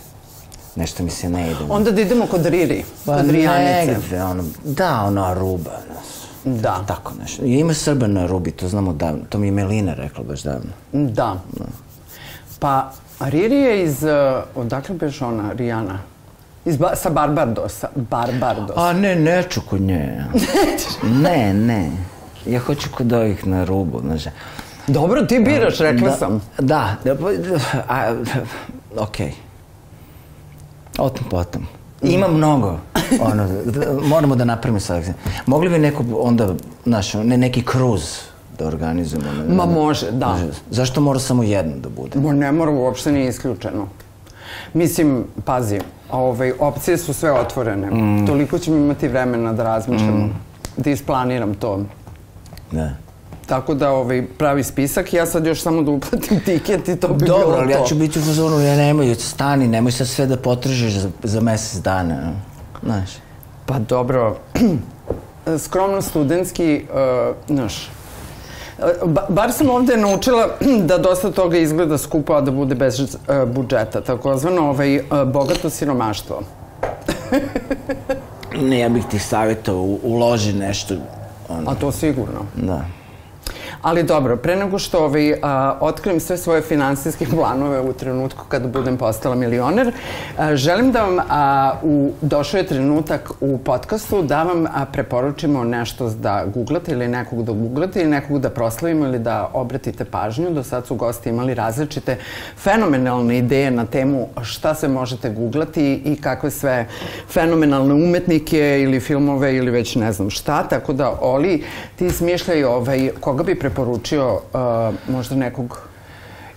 Nešto mi se ne ide. Onda da idemo kod Riri, kod Rijanice. negde, ono, da, ono, Aruba, znaš. Da. Tako nešto. I ima Srba na Arubi, to znamo davno. To mi je Melina rekla baš davno. Da. Pa, Riri je iz, uh, odakle beš ona, Rijana? Iz ba, sa Barbardosa. Barbardos. A ne, neću kod nje. ne, ne. Ja hoću kod ovih na Arubu, znaš. Dobro, ti biraš, rekla da, sam. Da, da, pa, a, okej. O tom potom. Ima mnogo. Ono, da, moramo da napravimo sad. Mogli bi neko onda, znaš, ne, neki kruz da organizujemo? Ne, Ma može, da. Može. Zašto mora samo jedno da bude? Mo ne mora, uopšte nije isključeno. Mislim, pazi, ovaj, opcije su sve otvorene. Mm. Toliko ćemo imati vremena da razmišljamo, da isplaniram to. Da. Tako da ovaj, pravi spisak, ja sad još samo da uplatim tiket i to bi bilo Dobro, ali to. ja ću biti u fazonu, ja nemoj, stani, nemoj sad sve da potražiš za, za mesec dana. Znaš. Pa dobro, skromno studentski, uh, znaš, Ba, bar sam ovde naučila da dosta toga izgleda skupo, a da bude bez uh, budžeta. Takozvano ovaj, uh, bogato siromaštvo. Ne, ja bih ti savjetao, uloži nešto. Ono, A to sigurno. da. Ali dobro, pre nego što ovaj, a, otkrijem sve svoje finansijske planove u trenutku kada budem postala milioner, a, želim da vam, a, u, došao je trenutak u podcastu da vam a, preporučimo nešto da googlate ili nekog da googlate ili nekog da proslavimo ili da obratite pažnju. Do sad su gosti imali različite fenomenalne ideje na temu šta se možete googlati i kakve sve fenomenalne umetnike ili filmove ili već ne znam šta. Tako da, Oli, ti smišljaj ovaj, koga bi preporučio uh, možda nekog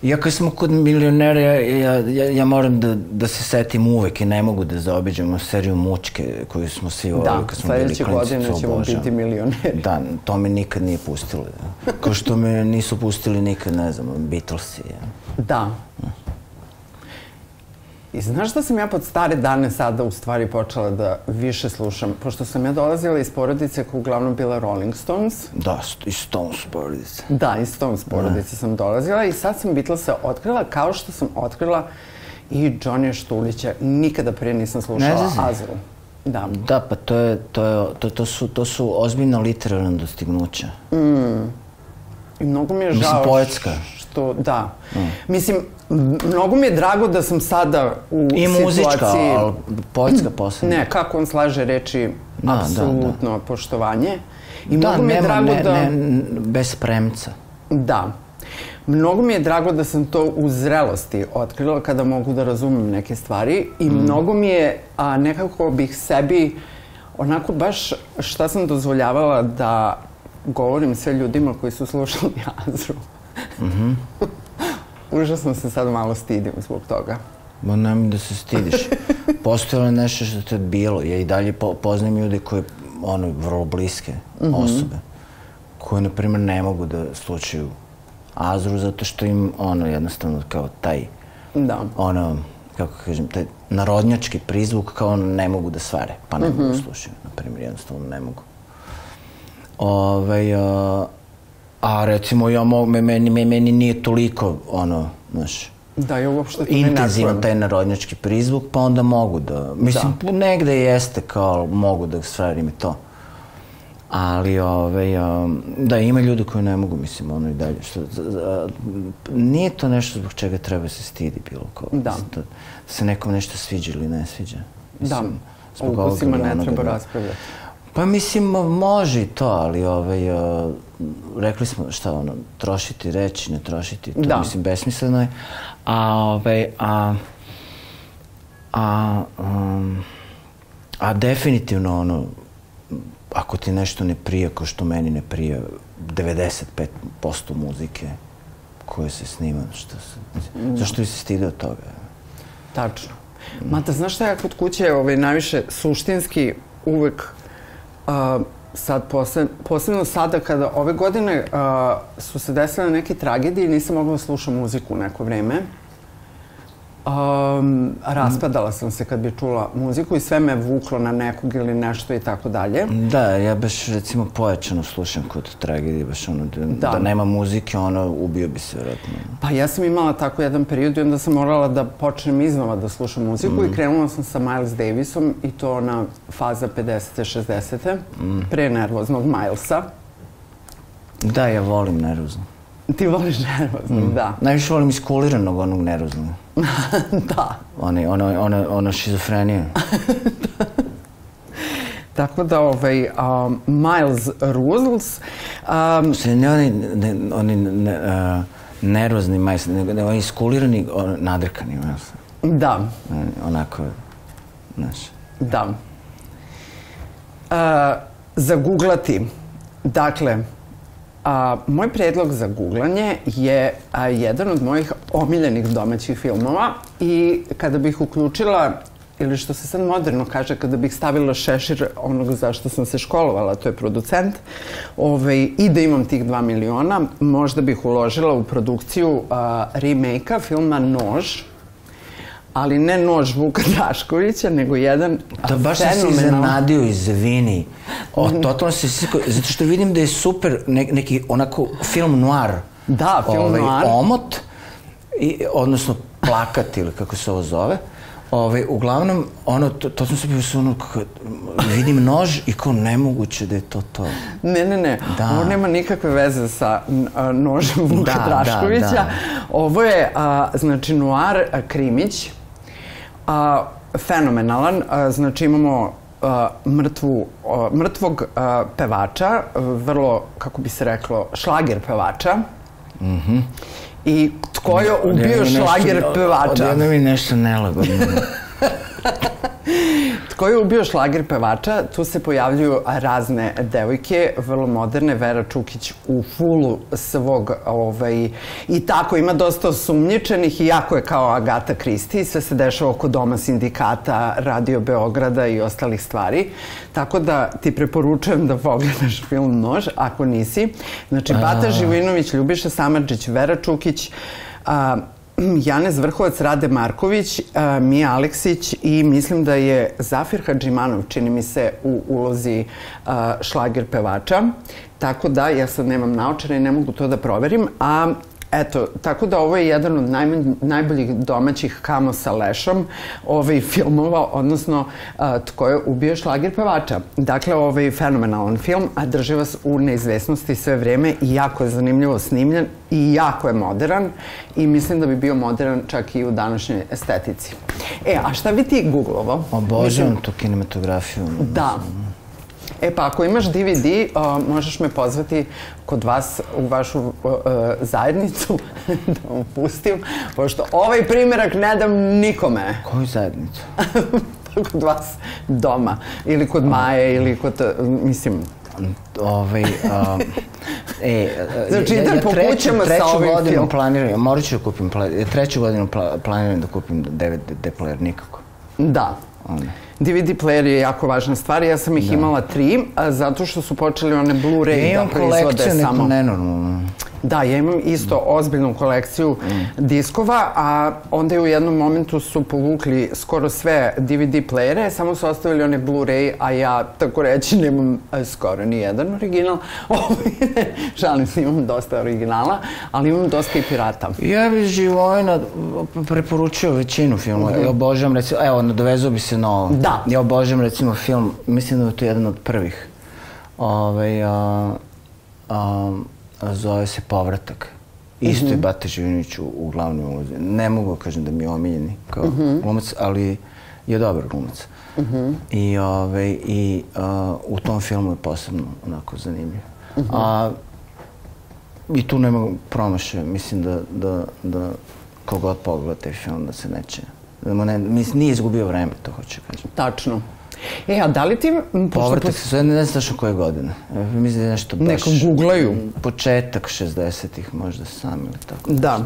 Ja kad smo kod milionera, ja, ja, ja, moram da, da se setim uvek i ne mogu da zaobiđemo seriju Mučke koju smo svi Da, volili kad smo bili sledeće klinci, godine to ćemo obožavam. biti milioneri. Da, to me nikad nije pustilo. Da. Kao što me nisu pustili nikad, ne znam, Beatlesi. Ja. Da. I znaš da sam ja pod stare dane sada u stvari počela da više slušam, pošto sam ja dolazila iz porodice koja uglavnom bila Rolling Stones. Da, st- i Stones porodice. Da, iz Stones porodice sam dolazila i sad sam Beatlesa otkrila kao što sam otkrila i Johnny Štulića. Nikada prije nisam slušala. Azru. Da. Da, pa to, je, to, je, to, to, su, to su ozbiljna literarna dostignuća. I mnogo mi je Mislim, žao poetska. Što da. Mislim, m- mnogo mi je drago da sam sada u I situaciji... muzička, ali poetska posebno. Ne, kako on slaže reči, Da, da, apsolutno poštovanje. I da, mnogo mi je nema, drago ne, da... ne, bez premca. Da. Mnogo mi je drago da sam to u zrelosti otkrila kada mogu da razumem neke stvari i mnogo mi je, a nekako bih sebi onako baš šta sam dozvoljavala da govorim sve ljudima koji su slušali Azru. Užasno se sad malo stidim zbog toga. Ma nemoj da se stidiš. Postojalo je nešto što te bilo. Ja i dalje po, poznajem ljude koje, ono, vrlo bliske osobe, koje, na primjer, ne mogu da slučaju Azru zato što im, ono, jednostavno, kao taj, Da. ono, kako kažem, taj narodnjački prizvuk kao ono ne mogu da svare, pa ne mogu da slušaju, na primjer, jednostavno ne mogu. Ove, a, a recimo ja mogu, me, meni, me- meni nije toliko, ono, znaš, Da, ja uopšte to intenzivan taj narodnjački prizvuk, pa onda mogu da, mislim, da. negde jeste kao mogu da stvarim i to. Ali, ovaj, um, da, ima ljudi koji ne mogu, mislim, ono i dalje. Što, za- nije to nešto zbog čega treba se stidi bilo ko. Da. Mislim, da, da se nekom nešto sviđa ili ne sviđa. Da, o ovoga ukusima ili ne treba da. raspravljati. Pa mislim, može i to, ali ovaj, uh, rekli smo šta ono, trošiti reći, ne trošiti, to Da. mislim besmisleno je. A, ovaj, a, a, um, a definitivno ono, ako ti nešto ne prija, ko što meni ne prija, 95% muzike koje se snima, što se, zašto bi se stideo toga? Tačno. Mata, znaš šta ja kod kuće ovaj, najviše suštinski uvek a, sad posle, posebno sada kada ove godine a, su se desile neke tragedije i nisam mogla da slušam muziku neko vreme. Um, raspadala sam se kad bi čula muziku i sve me vuklo na nekog ili nešto i tako dalje. Da, ja baš recimo pojačano slušam kod tragedije, baš ono, da, Da. da. nema muzike, ono, ubio bi se vjerojatno. Pa ja sam imala tako jedan period i onda sam morala da počnem iznova da slušam muziku i krenula sam sa Miles Davisom i to ona faza 50. 60. pre nervoznog Milesa. Da, ja volim nervozno. Ti voliš nervoznog, da. Najviše volim iskuliranog onog nervoznog. da. Ono, ono, ono, ono šizofrenija. Tako da, ovaj, um, Miles Rules, um, Se ne oni, ne, oni ne, uh, nervozni majs, nego ne, oni iskulirani, ono, nadrkani, znaš. da, Onako, znaš. da. Uh, zaguglati. Dakle, a, moj predlog za googlanje je a, jedan od mojih omiljenih domaćih filmova i kada bih uključila ili što se sad moderno kaže, kada bih stavila šešir onog za što sam se školovala, to je producent, ovaj, i da imam tih 2 miliona, možda bih uložila u produkciju remake-a filma Nož, ali ne nož Vuka Draškovića, nego jedan Da, baš sam se iznenadio, izvini. O, totalno se siko, zato što vidim da je super ne, neki onako film noir. Da, film noir. Omot, i, odnosno plakat ili kako se ovo zove. Ovaj, uglavnom, ono, to, to sam se bio ono, kako, vidim nož i kao nemoguće da je to to. Ne, ne, ne. Da. Ovo nema nikakve veze sa a, nožem Vuka Da, Draškovića. da, da. Ovo je, a, znači, noir a, krimić. A, fenomenalan. A, znači, imamo a, mrtvu, a, mrtvog a, pevača, a, vrlo, kako bi se reklo, šlager pevača. Mhm. I tko je ubio šlager pevača? Odjednom mi nešto nelagodno. Tko je ubio šlager pevača? Tu se pojavljuju razne devojke, vrlo moderne, Vera Čukić u fulu svog, ovaj, i tako ima dosta osumnjičenih i jako je kao Agata Kristi, sve se dešava oko doma sindikata, Radio Beograda i ostalih stvari. Tako da ti preporučujem da pogledaš film Nož, ako nisi. Znači, Bata Živojinović, Ljubiša Samarđić, Vera Čukić, a, Janez Vrhovac, Rade Marković, a, Mija Aleksić i mislim da je Zafir Hadžimanov, čini mi se, u ulozi a, šlager pevača. Tako da, ja sad nemam naočare i ne mogu to da proverim, a Eto, tako da ovo je jedan od najmanj, najboljih domaćih kamo sa lešom ovaj, filmova, odnosno a, tko je ubio šlagir pevača. Dakle, ovaj fenomenalan film, a drži vas u neizvesnosti sve vreme i jako je zanimljivo snimljen i jako je modern i mislim da bi bio modern čak i u današnjoj estetici. E, a šta bi ti googlovao? Obožavam tu kinematografiju. Da. E pa ako imaš DVD, uh, možeš me pozvati kod vas u vašu uh, zajednicu da vam pustim, pošto ovaj primjerak ne dam nikome. Koju zajednicu? kod vas doma ili kod Maje ili kod, uh, mislim, Ovaj, um, e, Znači, ja, ja po treću, sa treću ovim godinu filmom. planiram, morat ću da kupim, treću godinu pla, planiram da kupim DVD player, nikako. da. Ono. DVD player je jako važna stvar. Ja sam ih imala tri, a, zato što su počeli one Blu-ray Ja da imam proizvode kolekciju neku samo. nenormalnu. Da, ja imam isto ozbiljnu kolekciju diskova, a onda je u jednom momentu su povukli skoro sve DVD playere, samo su ostavili one Blu-ray, a ja, tako reći, nemam e, skoro ni jedan original. Ovaj, Šalim se, imam dosta originala, ali imam dosta i pirata. Ja bi Živojina preporučio većinu filmova. Ja obožavam recimo, evo, nadovezao bi se na ovo. Da. Ja obožavam recimo film, mislim da je to jedan od prvih. Ovaj, a, a, a zove se Povratak. Isto Mhm. je Bata Živinić u, u glavnoj ulozi. Ne mogu da kažem da mi je omiljeni kao Mhm. glumac, ali je dobar glumac. I, ovaj, i a, u tom filmu je posebno onako zanimljiv. Mhm. A I tu nema promašaja. Mislim da, da, da kogod pogleda taj film da se neće... Da ne, mislim, nije izgubio vreme, to hoću da kažem. Tačno. E, a da li ti... Povratak se zove, ne tačno koje godine. Mislim da je nešto baš... Neka googlaju. Početak 60-ih, možda sam ili tako. Da.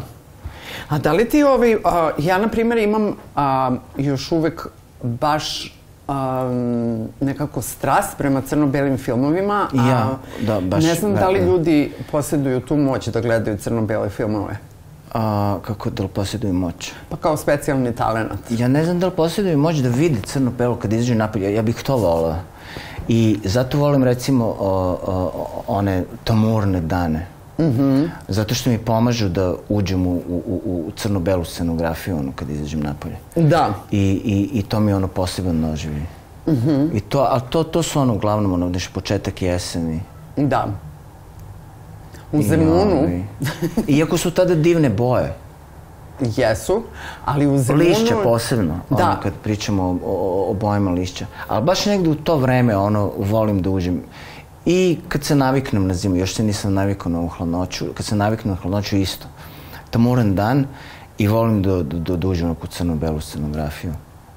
A da li ti ovaj, a, ja na primjer imam a, još uvek baš a, nekako strast prema crno-belim filmovima. I ja, da, baš, Ne znam da, da li da. ljudi posjeduju tu moć da gledaju crno-bele filmove. A, kako da li posjeduju moć? Pa kao specijalni talenat. Ja ne znam da li posjeduju moć da vide crno pelo kad izađu napolje. Ja bih to volao. I zato volim recimo o, o, one tamurne dane. Mm Zato što mi pomažu da uđem u, u, u, crno-belu scenografiju ono, kad izađem napolje. Da. I, i, i to mi je ono poseban doživlje. Mm I to, a to, to su ono uglavnom ono, znaš, početak jeseni. Da. U Zemunu ovaj, Iako su tada divne boje. jesu, ali u Zemunu... Lišća posebno, Da. ono, kad pričamo o, o, o bojama lišća. Ali baš negde u to vreme, ono, volim da uđem. I kad se naviknem na zimu, još se nisam navikao na ovu hladnoću, kad se naviknem na hladnoću isto. Tamuran dan i volim da, da, da, da uđem u crno-belu scenografiju.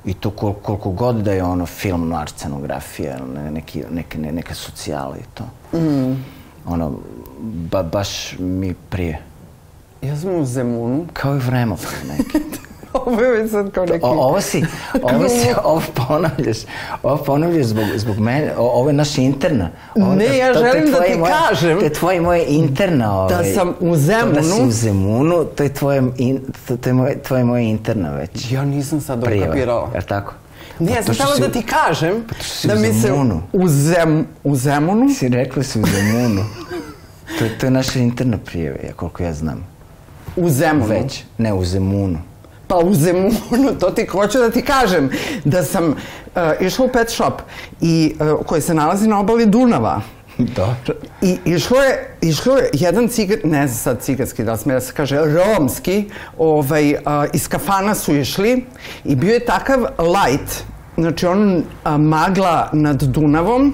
I to kol, koliko god da je ono film noir scenografija, ne, neki, neke, ne, neka socijala i to. Mm. Ono, ba, baš mi prije. Ja sam u Zemunu. Kao i vremoplov neki. Ovo je sad kao neki... O, ovo si, ovo si, ovo ponavljaš, ovo ponavljaš zbog, zbog mene, o, ovo je naša interna. Ovo, Ne, ja to- želim da ti moje- kažem To je tvoje moje interna. Ovaj, sam u To da si Zemunu. u Zemunu, to je tvoje, in, to, to je moje, tvoje moje interna već. Ja nisam sad Prijava, ukapirala. je li tako? Ne, ja Pa sam to što htjela da ti kažem si da mi se Zemunu. u, zem, u Zemunu, Si rekla si u Zemunu. to, je- to je naša interna prijava, ja, koliko ja znam. u Zemunu. Već, ne u Zemunu. Pa u Zemunu, to ti hoću da ti kažem, da sam uh, išla u pet shop i, uh, koji se nalazi na obali Dunava. Dobro. I išlo je, išlo je jedan cigar, ne znam sad cigarski, da smije da se kaže, romski, ovaj, a, iz kafana su išli i bio je takav light, znači on a, magla nad Dunavom,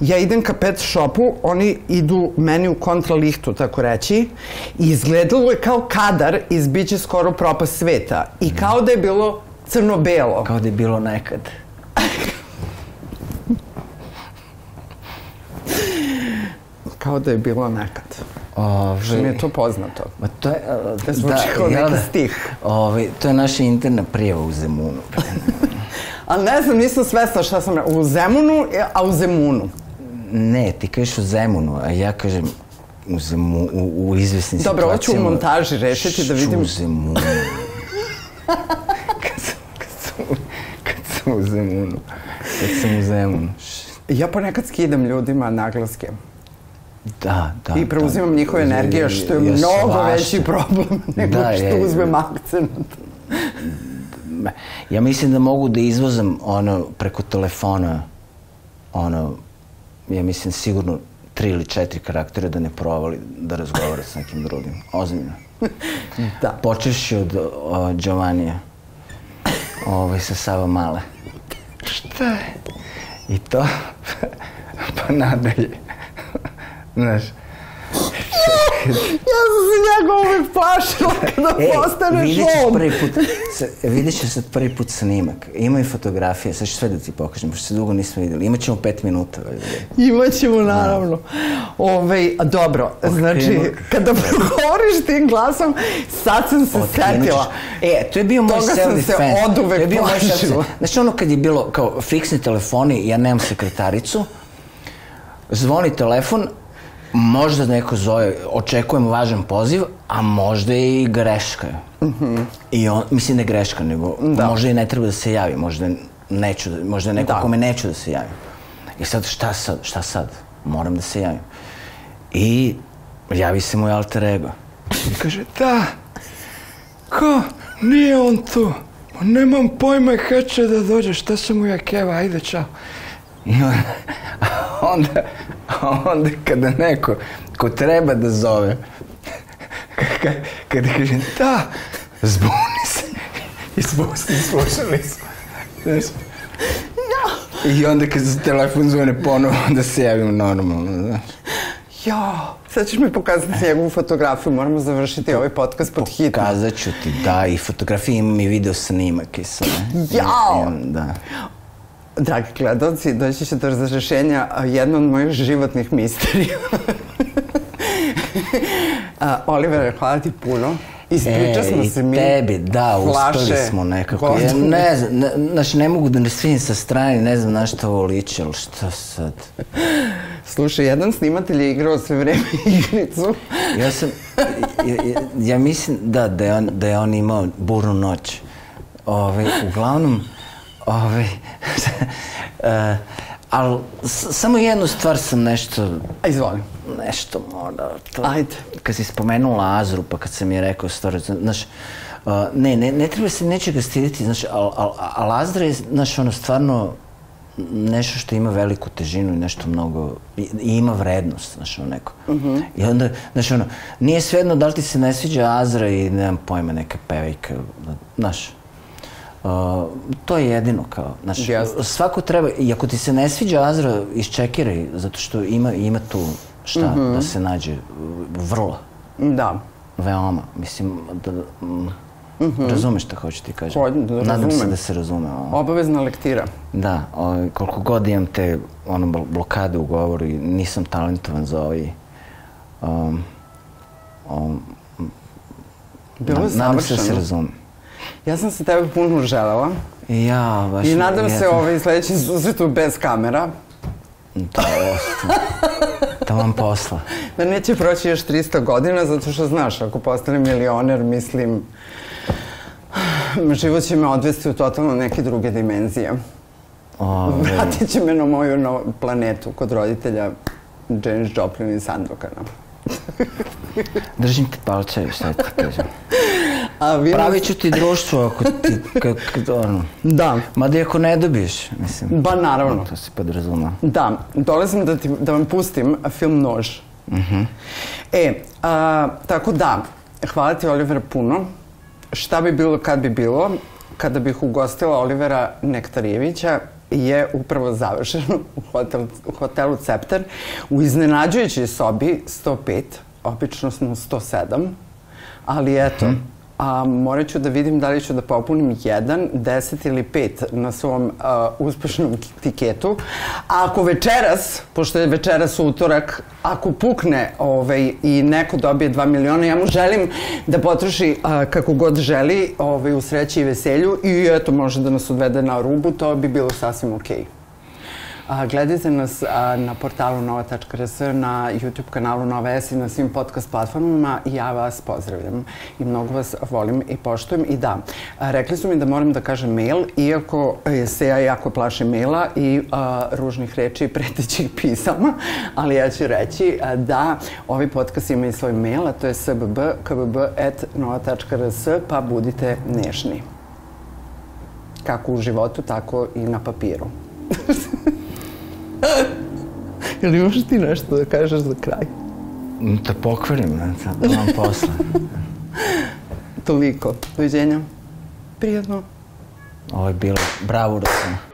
ja idem ka pet shopu, oni idu meni u kontralihtu, tako reći, i izgledalo je kao kadar iz Biće skoro propast sveta. I kao da je bilo crno-belo. Kao da je bilo nekad. Kao da je bilo nekad. Ove, Što mi je to poznato. Ma to je... a, Da zvuči kao jel neki stih. Ove, to je naša interna prijava u Zemunu. Ali ne znam, nisam svesna šta sam. U Zemunu, a u Zemunu. ne, ti kažeš u Zemunu, a ja kažem u, Zemu, u, u izvesnim Dobro, ovo ću u situacijama. montaži rešiti da vidim. U Zemunu. kad, sam, kad, sam, kad sam u Zemunu. Kad sam u Zemunu. Ja ponekad skidam ljudima naglaske. Da, da. I preuzimam da. njihove energije, što je Ja mnogo svašta. veći problem nego Da, što je- uzmem akcent. Ja mislim da mogu da izvozam ono preko telefona ono ja mislim sigurno tri ili četiri karaktera da ne provali da razgovara s nekim drugim. Ozbiljno. Da. Počeši od o, Giovannija. Ovaj sa Sava Male. Šta je? I to pa nadalje. Znaš, Ja sam se njega uvek plašila kada E, postaneš vidjet ćeš on. prvi put, sa- vidjet ćeš sad prvi put snimak. Ima i fotografije, sad ću sve da ti pokažem, pošto se dugo nismo vidjeli. Imaćemo pet minuta. valjda. Imaćemo, naravno. Ove, dobro, znači, kada progovoriš tim glasom, sad sam se setila. E, to je bio moj Toga sam se bio moj plašila. self-defense. Znači ono kad je bilo kao fiksni telefoni, ja nemam sekretaricu, zvoni telefon, možda neko zove, očekujem važan poziv, a možda i greška. I on, mislim ne greška, nego Da. možda i ne treba da se javi, možda neću, da, možda neko Da. kome neću da se javim. I sad šta sad, šta sad? Moram da se javim. I javi se moj alter ego. I kaže, da, Ko? Nije on tu. Ma nemam pojma kad će da dođe, šta sam mu ja keva, ajde, čao. I onda, onda kada neko ko treba da zove, kada, kada kaže, da, zbuni se. I spusti, slušali smo. Znaš? I onda kad se telefon zvone ponovo, onda se javim normalno, znaš. Ja, sad ćeš mi pokazati njegovu fotografiju, moramo završiti ovaj podcast pod hitno. Kazat ću ti, da, i fotografije imam i video snimak i sve. Jao! Imam, Da. Dragi gledalci, doći će do razrešenja a, jedna od mojih životnih misterija. A, Oliver, hvala ti puno. Ispriča smo E, se mi. tebi, da, uspeli flaše smo nekako. Ja ne znam, ne, znaš, ne mogu da ne svijem sa strane, ne znam na što ovo liči, ali šta sad? Slušaj, jedan snimatelj je igrao sve vreme igricu. Ja sam, ja, ja, ja mislim, da, da je, on, da je on imao burnu noć. Ove, uglavnom, ove, uh, ali s- samo jednu stvar sam nešto A izvoli. nešto mora. To, Ajde. Kad si spomenula Azru, pa kad sam je rekao stvar, znaš, uh, ne, ne, ne treba se nečega stiditi, znaš, al, al, al Azra je, znaš, ono, stvarno nešto što ima veliku težinu i nešto mnogo, i, i ima vrednost, znaš, ono neko. I onda, znaš, ono, nije svejedno da li ti se ne sviđa Azra i, nemam pojma, neka pevajka, znaš, Uh, to je jedino kao, znaš, Jasno. svako treba, i ako ti se ne sviđa Azra, iščekiraj, zato što ima, ima tu šta da se nađe, vrlo, Da. veoma, mislim, da, mm, razumeš šta hoću ti kažem? Hoću da Nadam se da se razume ovo. Obavezna lektira. Da, ovaj, koliko god imam te ono, bl- blokade u govoru i nisam talentovan za ovaj, um, um, Bilo je na- nadam se da se savršeno. razume. Ja sam se tebe puno želela. Ja, baš... I nadam ja se sam- ovaj sledeći susretu bez kamera. To je ostalo. To vam posla. Da neće proći još 300 godina, zato što znaš, ako postane milioner, mislim, život će me odvesti u totalno neke druge dimenzije. Ove, Vratit će me na moju no, planetu kod roditelja James Joplin i Sandokana. držim ti palčeve, šta ti kažem. A vi Pravit ću ti društvo ako ti, kako, ono, Da, Mada i ako ne dobiješ, mislim. ba naravno. To se podrazuma. Da, dolazim da, ti, da vam pustim film Nož. E, a, tako da, hvala ti Oliver puno. Šta bi bilo kad bi bilo, kada bih ugostila Olivera Nektarijevića je upravo završeno u, hotel, u hotelu Cepter u iznenađujućoj sobi 105, obično smo u 107, ali eto, a morat ću da vidim da li ću da popunim jedan, deset ili pet na svom uh, uspešnom tiketu. A ako večeras, pošto je večeras utorak, ako pukne ovaj, i neko dobije 2 miliona, ja mu želim da potroši uh, kako god želi ovaj, u sreći i veselju i eto, može da nas odvede na rubu, to bi bilo sasvim okej. A, gledajte nas na portalu nova.rs, na YouTube kanalu Nova S i na svim podcast platformama i ja vas pozdravljam i mnogo vas volim i poštujem. I da, rekli su mi da moram da kažem mail, iako se ja jako plašim maila i ružnih reči i pretećih pisama, ali ja ću reći a, da ovaj podcast ima i svoj mail, a to je sbb.kbb.nova.rs, pa budite nešni. Kako u životu, tako i na papiru. Jel imaš ti nešto da kažeš za kraj? Da pokvarim, ne, da vam posle. Toliko. Doviđenja. Prijetno. Ovo je bilo bravurosno.